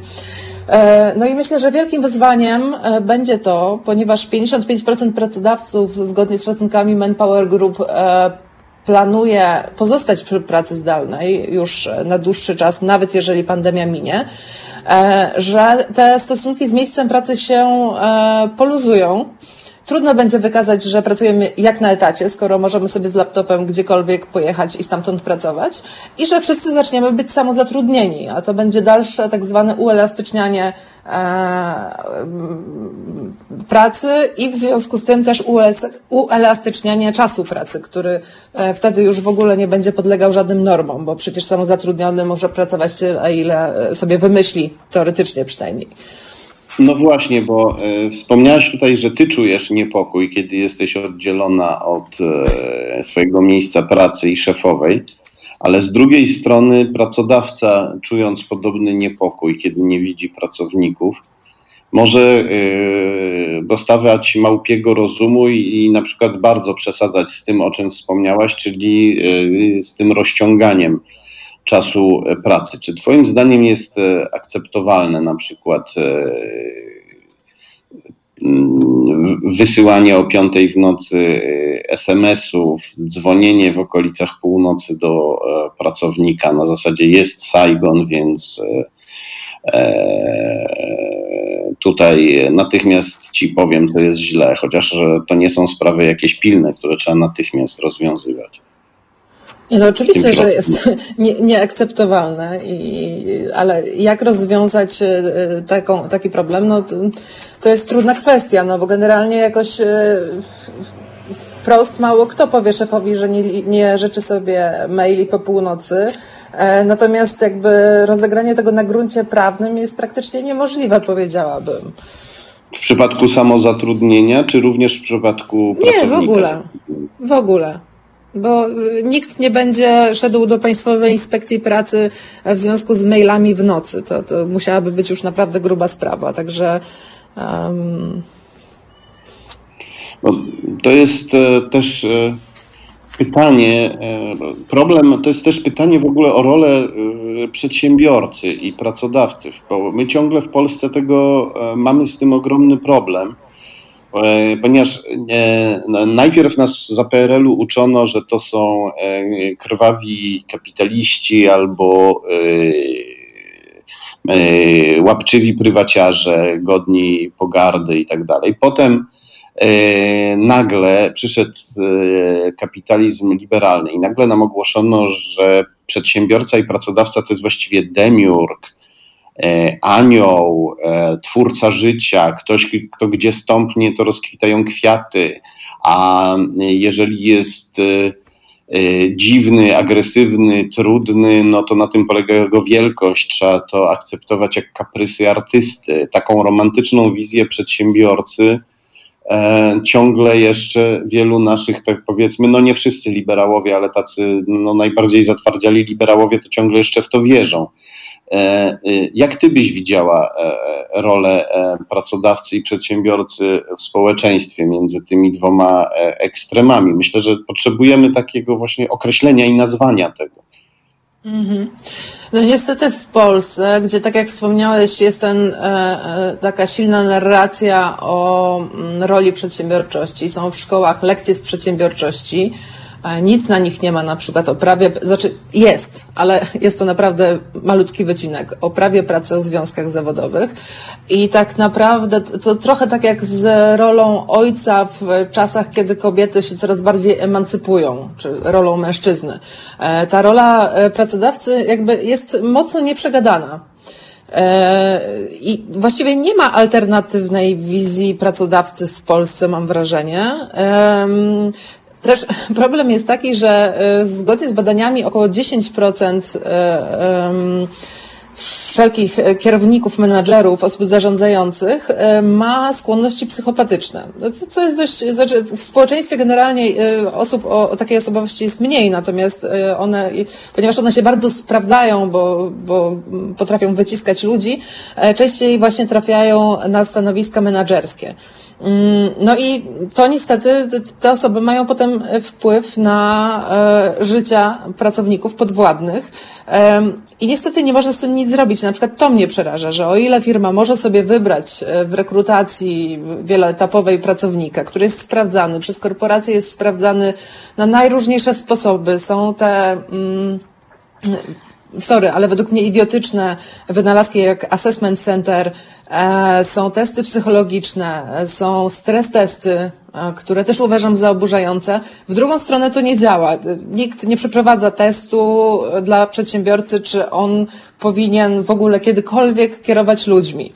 E, No i myślę, że wielkim wyzwaniem e, będzie to, ponieważ 55% pracodawców zgodnie z szacunkami Manpower Group e, planuje pozostać przy pracy zdalnej już na dłuższy czas, nawet jeżeli pandemia minie, że te stosunki z miejscem pracy się poluzują. Trudno będzie wykazać, że pracujemy jak na etacie, skoro możemy sobie z laptopem gdziekolwiek pojechać i stamtąd pracować i że wszyscy zaczniemy być samozatrudnieni, a to będzie dalsze tak zwane uelastycznianie e, pracy i w związku z tym też uelas- uelastycznianie czasu pracy, który e, wtedy już w ogóle nie będzie podlegał żadnym normom, bo przecież samozatrudniony może pracować tyle, ile sobie wymyśli, teoretycznie przynajmniej. No właśnie, bo e, wspomniałaś tutaj, że ty czujesz niepokój, kiedy jesteś oddzielona od e, swojego miejsca pracy i szefowej, ale z drugiej strony pracodawca, czując podobny niepokój, kiedy nie widzi pracowników, może e, dostawać małpiego rozumu i, i na przykład bardzo przesadzać z tym, o czym wspomniałaś, czyli z tym rozciąganiem czasu e, pracy. Czy Twoim zdaniem jest e, akceptowalne na przykład e, mm, wysyłanie o piątej w nocy SMS-ów, dzwonienie w okolicach północy do pracownika na zasadzie jest Saigon, więc tutaj natychmiast ci powiem, to jest źle, chociaż to nie są sprawy jakieś pilne, które trzeba natychmiast rozwiązywać. No oczywiście, że jest nie, nieakceptowalne, i, ale jak rozwiązać e, taką, taki problem, no to, to jest trudna kwestia, no bo generalnie jakoś e, wprost mało kto powie szefowi, że nie, nie życzy sobie maili po północy. E, natomiast jakby rozegranie tego na gruncie prawnym jest praktycznie niemożliwe, powiedziałabym. W przypadku samozatrudnienia, czy również w przypadku Nie, w ogóle. W ogóle. Bo y, nikt nie będzie szedł do Państwowej Inspekcji Pracy w związku z mailami w nocy. To, to musiałaby być już naprawdę gruba sprawa. Także um, to jest e, też e, pytanie, e, problem to jest też pytanie w ogóle o rolę przedsiębiorcy i pracodawcy, bo my ciągle w Polsce tego mamy z tym ogromny problem. E, Ponieważ e, no, najpierw nas za PRL-u uczono, że to są e, krwawi kapitaliści albo łapczywi prywaciarze, godni pogardy i tak dalej. Potem nagle przyszedł kapitalizm liberalny i nagle nam ogłoszono, że przedsiębiorca i pracodawca to jest właściwie demiurg, anioł, e, twórca życia, ktoś, kto gdzie stąpnie, to rozkwitają kwiaty, a jeżeli jest e, e, dziwny, agresywny, trudny, no to na tym polega jego wielkość. Trzeba to akceptować jak kaprysy artysty. Taką romantyczną wizję przedsiębiorcy e, ciągle jeszcze wielu naszych, tak powiedzmy, no nie wszyscy liberałowie, ale tacy no najbardziej zatwardziali liberałowie to ciągle jeszcze w to wierzą. E, e, Jak ty byś widziała e, rolę pracodawcy i przedsiębiorcy w społeczeństwie między tymi dwoma ekstremami? Myślę, że potrzebujemy takiego właśnie określenia i nazwania tego. Mhm. No niestety w Polsce, gdzie tak jak wspomniałeś, jest ten, taka silna narracja o mm, roli przedsiębiorczości, są w szkołach lekcje z przedsiębiorczości, nic na nich nie ma na przykład o prawie, znaczy jest, ale jest to naprawdę malutki wycinek, o prawie pracy o związkach zawodowych i tak naprawdę to, trochę tak jak z rolą ojca w czasach, kiedy kobiety się coraz bardziej emancypują, czy rolą mężczyzny. E, Ta rola e, pracodawcy jakby jest mocno nieprzegadana. E, I właściwie nie ma alternatywnej wizji pracodawcy w Polsce, mam wrażenie. Też problem jest taki, że e, zgodnie z badaniami około 10% e, em, wszelkich e, kierowników, menadżerów, osób zarządzających e, ma skłonności psychopatyczne. No, Co, jest dość, znaczy w społeczeństwie generalnie e, osób o, o takiej osobowości jest mniej, natomiast one, ponieważ one się bardzo sprawdzają, bo, bo potrafią wyciskać ludzi, częściej właśnie trafiają na stanowiska menadżerskie. Mm, No i to niestety te- osoby mają potem wpływ na życia pracowników podwładnych i niestety nie można z tym nic zrobić. Na przykład to mnie przeraża, że o ile firma może sobie wybrać e, w rekrutacji wieloetapowej pracownika, który jest sprawdzany, przez korporacje jest sprawdzany na najróżniejsze sposoby, są te... Mm, sorry, ale według mnie idiotyczne wynalazki jak Assessment Center, e, są testy psychologiczne, e, są stres testy, które też uważam za oburzające. W drugą stronę to nie działa. Nikt nie przeprowadza testu e, dla przedsiębiorcy, czy on powinien w ogóle kiedykolwiek kierować ludźmi.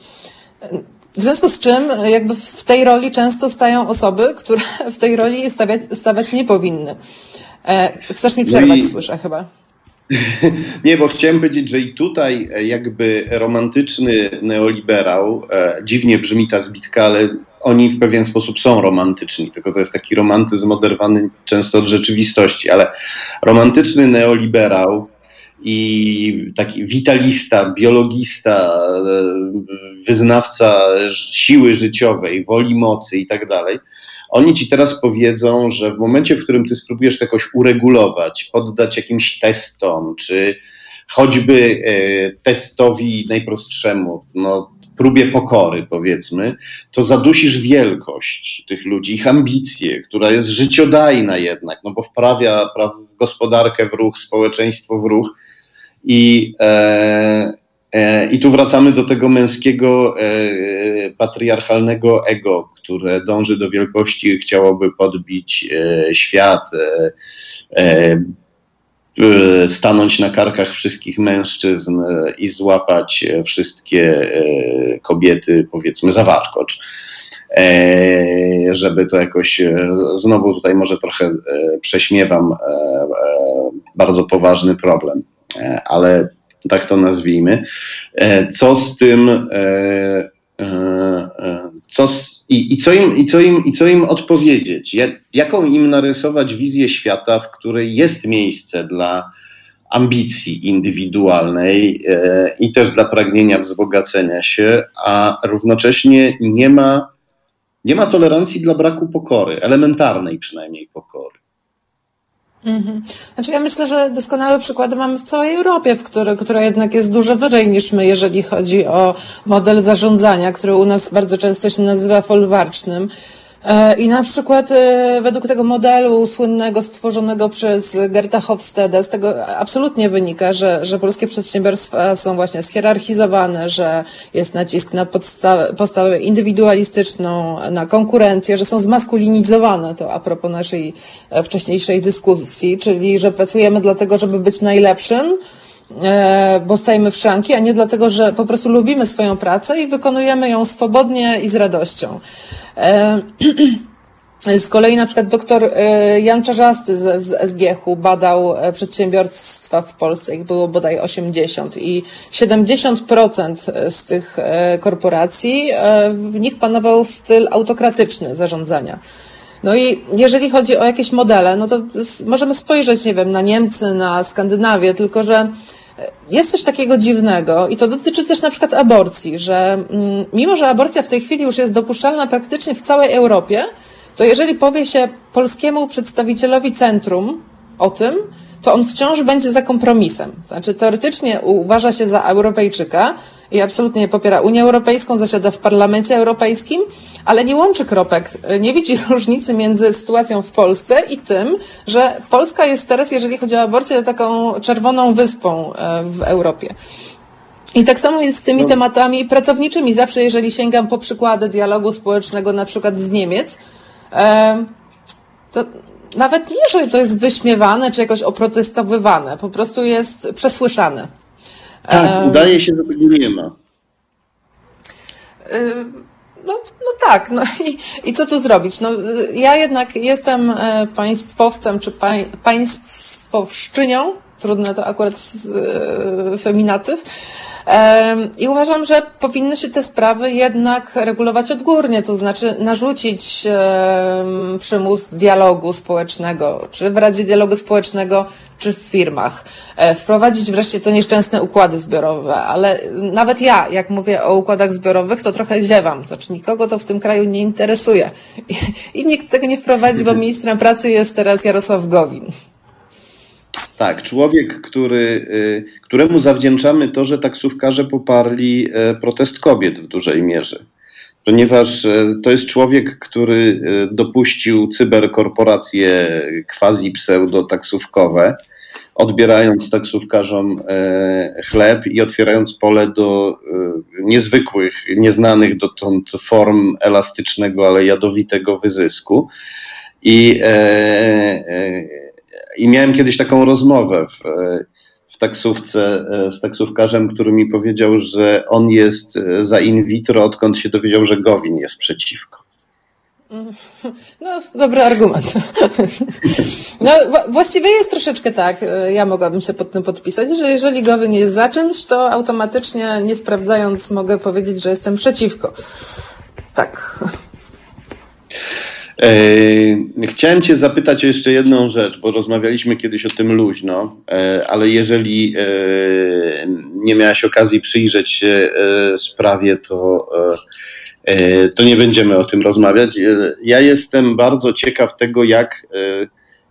W związku z czym e, jakby w tej roli często stają osoby, które w tej roli stawiać, stawać nie powinny. E, Chcesz mi No przerwać, i- słyszę chyba. Nie, bo chciałem powiedzieć, że i tutaj e, jakby romantyczny neoliberał, e, dziwnie brzmi ta zbitka, ale oni w pewien sposób są romantyczni, tylko to jest taki romantyzm oderwany często od rzeczywistości, ale romantyczny neoliberał i taki witalista, biologista, e, wyznawca siły życiowej, woli mocy i tak dalej, oni ci teraz powiedzą, że w momencie, w którym ty spróbujesz jakoś uregulować, poddać jakimś testom, czy choćby e, testowi najprostrzemu, no, próbie pokory, powiedzmy, to zadusisz wielkość tych ludzi, ich ambicje, która jest życiodajna jednak, no bo wprawia praw, gospodarkę w ruch, społeczeństwo w ruch. I, e, I tu wracamy do tego męskiego, e, patriarchalnego ego, które dąży do wielkości, chciałoby podbić e, świat, e, e, e, stanąć na karkach wszystkich mężczyzn e, i złapać e, wszystkie e, kobiety, powiedzmy, za warkocz. e, żeby to jakoś, e, znowu tutaj może trochę e, prześmiewam, e, e, bardzo poważny problem, e, ale tak to nazwijmy. E, Co z tym, e, e, co i, i, co im, i, co im, i co im odpowiedzieć? Jak, jaką im narysować wizję świata, w której jest miejsce dla ambicji indywidualnej i też dla pragnienia wzbogacenia się, a równocześnie nie ma, nie ma tolerancji dla braku pokory, elementarnej przynajmniej pokory. Mhm. Znaczy ja myślę, że doskonałe przykłady mamy w całej Europie, w które, która jednak jest dużo wyżej niż my, jeżeli chodzi o model zarządzania, który u nas bardzo często się nazywa folwarcznym. E, I na przykład e, według tego modelu słynnego stworzonego przez Gerta Hofstede, z tego absolutnie wynika, że, że polskie przedsiębiorstwa są właśnie schierarchizowane, że jest nacisk na podstawę, postawę indywidualistyczną, na konkurencję, że są zmaskulinizowane, to a propos naszej e, wcześniejszej dyskusji, czyli że pracujemy dlatego, żeby być najlepszym, bo stajemy w szranki, a nie dlatego, że po prostu lubimy swoją pracę i wykonujemy ją swobodnie i z radością. E, Z kolei na przykład doktor e, Jan Czarzasty z, z SGH-u badał e, przedsiębiorstwa w Polsce, ich było bodaj 80 i 70% z tych e, korporacji, e, w nich panował styl autokratyczny zarządzania. No i jeżeli chodzi o jakieś modele, no to możemy spojrzeć, nie wiem, na Niemcy, na Skandynawię, tylko że e, jest coś takiego dziwnego i to dotyczy też na przykład aborcji, że mm, mimo, że aborcja w tej chwili już jest dopuszczalna praktycznie w całej Europie, to jeżeli powie się polskiemu przedstawicielowi centrum o tym, to on wciąż będzie za kompromisem. Znaczy teoretycznie uważa się za Europejczyka i absolutnie popiera Unię Europejską, zasiada w Parlamencie Europejskim, ale nie łączy kropek, nie widzi różnicy między sytuacją w Polsce i tym, że Polska jest teraz, jeżeli chodzi o aborcję, taką czerwoną wyspą e, w Europie. I tak samo jest z tymi tematami pracowniczymi. Zawsze, jeżeli sięgam po przykłady dialogu społecznego, na przykład z Niemiec, em, to nawet nie, że to jest wyśmiewane czy jakoś oprotestowywane, po prostu jest przesłyszane. Tak, udaje się, że tego nie ma. No, no tak, no i, i co tu zrobić? No, ja jednak jestem e, państwowcem czy pań, państwowszczynią, trudne to akurat z, e, feminatyw, Em, I uważam, że powinny się te sprawy jednak regulować odgórnie, to znaczy narzucić przymus dialogu społecznego, czy w Radzie Dialogu Społecznego, czy w firmach. E, Wprowadzić wreszcie te nieszczęsne układy zbiorowe, ale nawet ja, jak mówię o układach zbiorowych, to trochę ziewam, to znaczy nikogo to w tym kraju nie interesuje. I, i nikt tego nie wprowadzi, bo ministrem pracy jest teraz Jarosław Gowin. Tak, człowiek, który, y, któremu zawdzięczamy to, że taksówkarze poparli e, protest kobiet w dużej mierze. Ponieważ e, to jest człowiek, który e, dopuścił cyberkorporacje quasi-pseudo-taksówkowe, odbierając taksówkarzom chleb i otwierając pole do niezwykłych, nieznanych dotąd form elastycznego, ale jadowitego wyzysku. I, e, e, i miałem kiedyś taką rozmowę w, e, w taksówce e, z taksówkarzem, który mi powiedział, że on jest e, za in vitro, odkąd się dowiedział, że Gowin jest przeciwko. No, dobry argument. No, wła- właściwie jest troszeczkę tak, ja mogłabym się pod tym podpisać, że jeżeli Gowin jest za czymś, to automatycznie, nie sprawdzając, mogę powiedzieć, że jestem przeciwko. Tak. E, Chciałem Cię zapytać o jeszcze jedną rzecz, bo rozmawialiśmy kiedyś o tym luźno, e, ale jeżeli e, nie miałaś okazji przyjrzeć się sprawie, to, to nie będziemy o tym rozmawiać. Ja jestem bardzo ciekaw tego, jak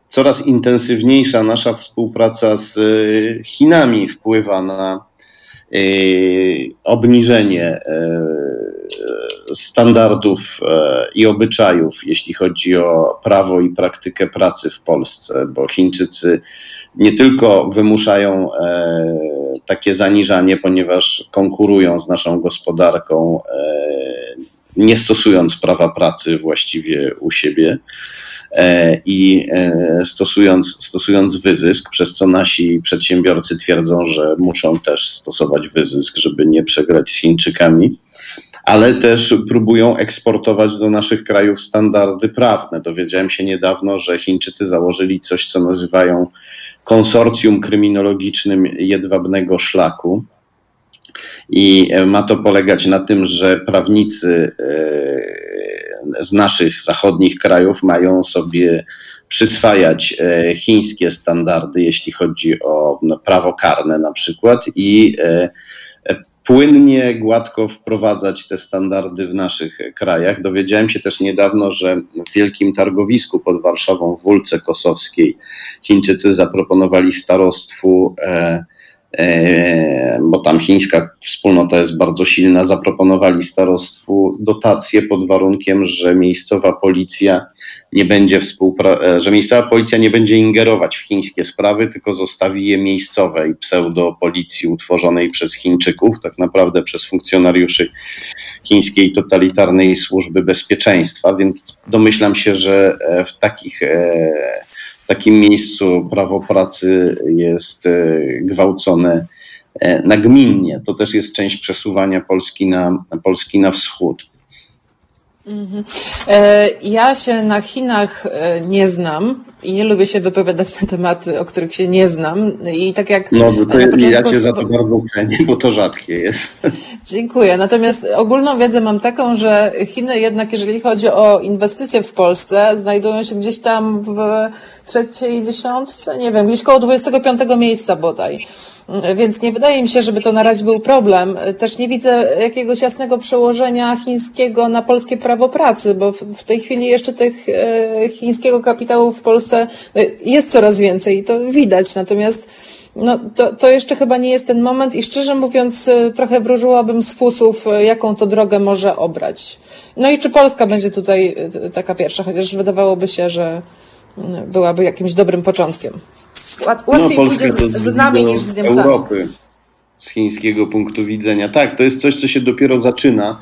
coraz intensywniejsza nasza współpraca z Chinami wpływa na obniżenie e, standardów e, i obyczajów, jeśli chodzi o prawo i praktykę pracy w Polsce, bo Chińczycy nie tylko wymuszają e, takie zaniżanie, ponieważ konkurują z naszą gospodarką, e, nie stosując prawa pracy właściwie u siebie i e, stosując, stosując wyzysk, przez co nasi przedsiębiorcy twierdzą, że muszą też stosować wyzysk, żeby nie przegrać z Chińczykami ale też próbują eksportować do naszych krajów standardy prawne. Dowiedziałem się niedawno, że Chińczycy założyli coś, co nazywają konsorcjum kryminologicznym jedwabnego szlaku. I ma to polegać na tym, że prawnicy e, z naszych zachodnich krajów mają sobie przyswajać e, chińskie standardy, jeśli chodzi o no, prawo karne na przykład, i e, płynnie, gładko wprowadzać te standardy w naszych krajach. Dowiedziałem się też niedawno, że w wielkim targowisku pod Warszawą w Wólce Kosowskiej Chińczycy zaproponowali starostwu E, bo tam chińska wspólnota jest bardzo silna, zaproponowali starostwu dotacje pod warunkiem, że miejscowa policja nie będzie współpra- e, że miejscowa policja nie będzie ingerować w chińskie sprawy, tylko zostawi je miejscowej pseudopolicji utworzonej przez Chińczyków, tak naprawdę przez funkcjonariuszy chińskiej totalitarnej służby bezpieczeństwa, więc domyślam się, że e, w takich takim miejscu prawo pracy jest e, gwałcone e, nagminnie. To też jest część przesuwania Polski na, Polski na wschód. Mhm. E, ja się na Chinach nie znam i nie lubię się wypowiadać na tematy, o których się nie znam. I tak jak. No, to początku... ja cię za to bardzo cenię, bo to rzadkie jest. Dziękuję. Natomiast ogólną wiedzę mam taką, że Chiny jednak, jeżeli chodzi o inwestycje w Polsce, znajdują się gdzieś tam w trzeciej dziesiątce, nie wiem, gdzieś koło 25 miejsca bodaj. Więc nie wydaje mi się, żeby to na razie był problem. Też nie widzę jakiegoś jasnego przełożenia chińskiego na polskie prawo pracy, bo w tej chwili jeszcze tych e, chińskiego kapitału w Polsce e, jest coraz więcej i to widać. Natomiast no, to, to jeszcze chyba nie jest ten moment i szczerze mówiąc, e, trochę wróżyłabym z fusów, jaką to drogę może obrać. No i czy Polska będzie tutaj taka pierwsza, chociaż wydawałoby się, że byłaby jakimś dobrym początkiem. Łatwiej no, pójdzie z, z nami niż z Niemcami. Europy z chińskiego punktu widzenia. Tak, to jest coś, co się dopiero zaczyna,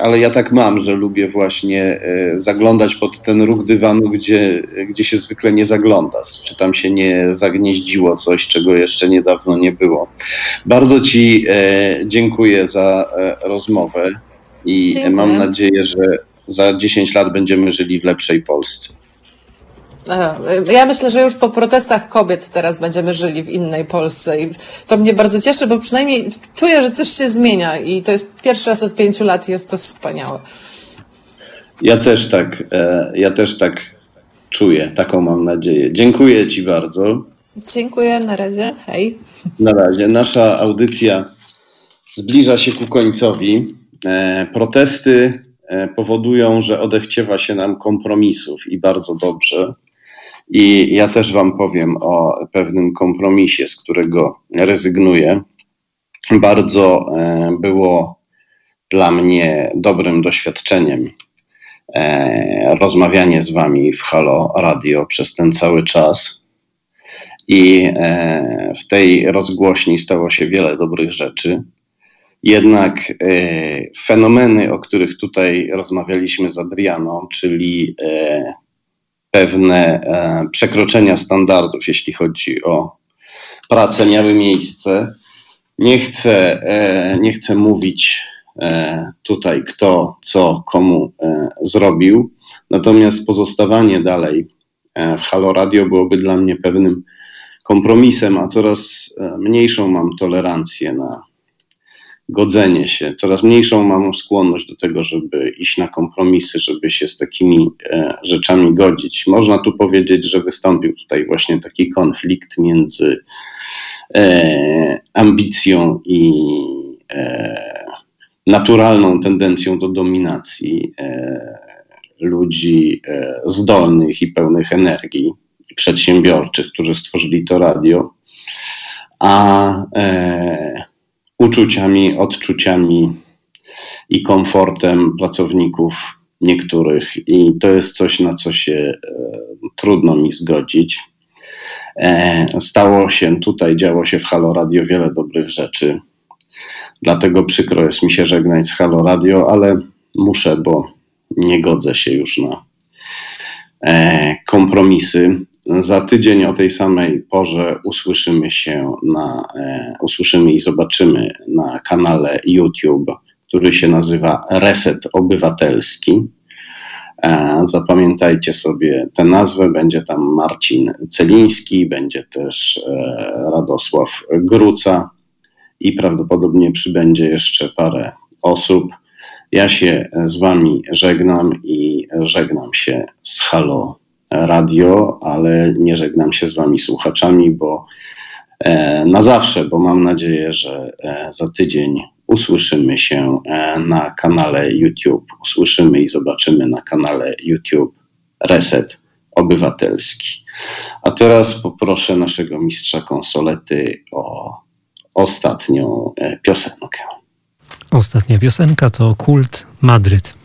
ale ja tak mam, że lubię właśnie e, zaglądać pod ten róg dywanu, gdzie, gdzie się zwykle nie zagląda. Czy tam się nie zagnieździło coś, czego jeszcze niedawno nie było. Bardzo Ci e, dziękuję za rozmowę i dziękuję. mam nadzieję, że za 10 lat będziemy żyli w lepszej Polsce. Ja myślę, że już po protestach kobiet teraz będziemy żyli w innej Polsce i to mnie bardzo cieszy, bo przynajmniej czuję, że coś się zmienia i to jest pierwszy raz od pięciu lat i jest to wspaniałe. Ja też tak, e, ja też tak czuję, taką mam nadzieję. Dziękuję Ci bardzo. Dziękuję, na razie, hej. Na razie. Nasza audycja zbliża się ku końcowi. E, protesty e, powodują, że odechciewa się nam kompromisów i bardzo dobrze. I ja też Wam powiem o pewnym kompromisie, z którego rezygnuję. Bardzo e, było dla mnie dobrym doświadczeniem e, rozmawianie z Wami w Halo Radio przez ten cały czas. I e, w tej rozgłośni stało się wiele dobrych rzeczy. Jednak fenomeny, o których tutaj rozmawialiśmy z Adrianą, czyli pewne e, przekroczenia standardów, jeśli chodzi o pracę, miały miejsce. Nie chcę, e, nie chcę mówić e, tutaj, kto co komu zrobił, natomiast pozostawanie dalej w Halo Radio byłoby dla mnie pewnym kompromisem, a coraz mniejszą mam tolerancję na godzenie się. Coraz mniejszą mam skłonność do tego, żeby iść na kompromisy, żeby się z takimi e, rzeczami godzić. Można tu powiedzieć, że wystąpił tutaj właśnie taki konflikt między e, ambicją i e, naturalną tendencją do dominacji ludzi zdolnych i pełnych energii, przedsiębiorczych, którzy stworzyli to radio, a uczuciami, odczuciami i komfortem pracowników niektórych. I to jest coś, na co się e, trudno mi zgodzić. E, stało się tutaj, działo się w Halo Radio wiele dobrych rzeczy. Dlatego przykro jest mi się żegnać z Halo Radio, ale muszę, bo nie godzę się już na e, kompromisy. Za tydzień o tej samej porze usłyszymy się na, e, usłyszymy i zobaczymy na kanale YouTube, który się nazywa Reset Obywatelski. E, Zapamiętajcie sobie tę nazwę. Będzie tam Marcin Celiński, będzie też e, Radosław Gruca i prawdopodobnie przybędzie jeszcze parę osób. Ja się z Wami żegnam i żegnam się z Halo Radio, ale nie żegnam się z Wami słuchaczami, bo e, na zawsze, bo mam nadzieję, że e, za tydzień usłyszymy się e, na kanale YouTube. Usłyszymy i zobaczymy na kanale YouTube Reset Obywatelski. A teraz poproszę naszego mistrza konsolety o ostatnią piosenkę. Ostatnia piosenka to Kult Madryt.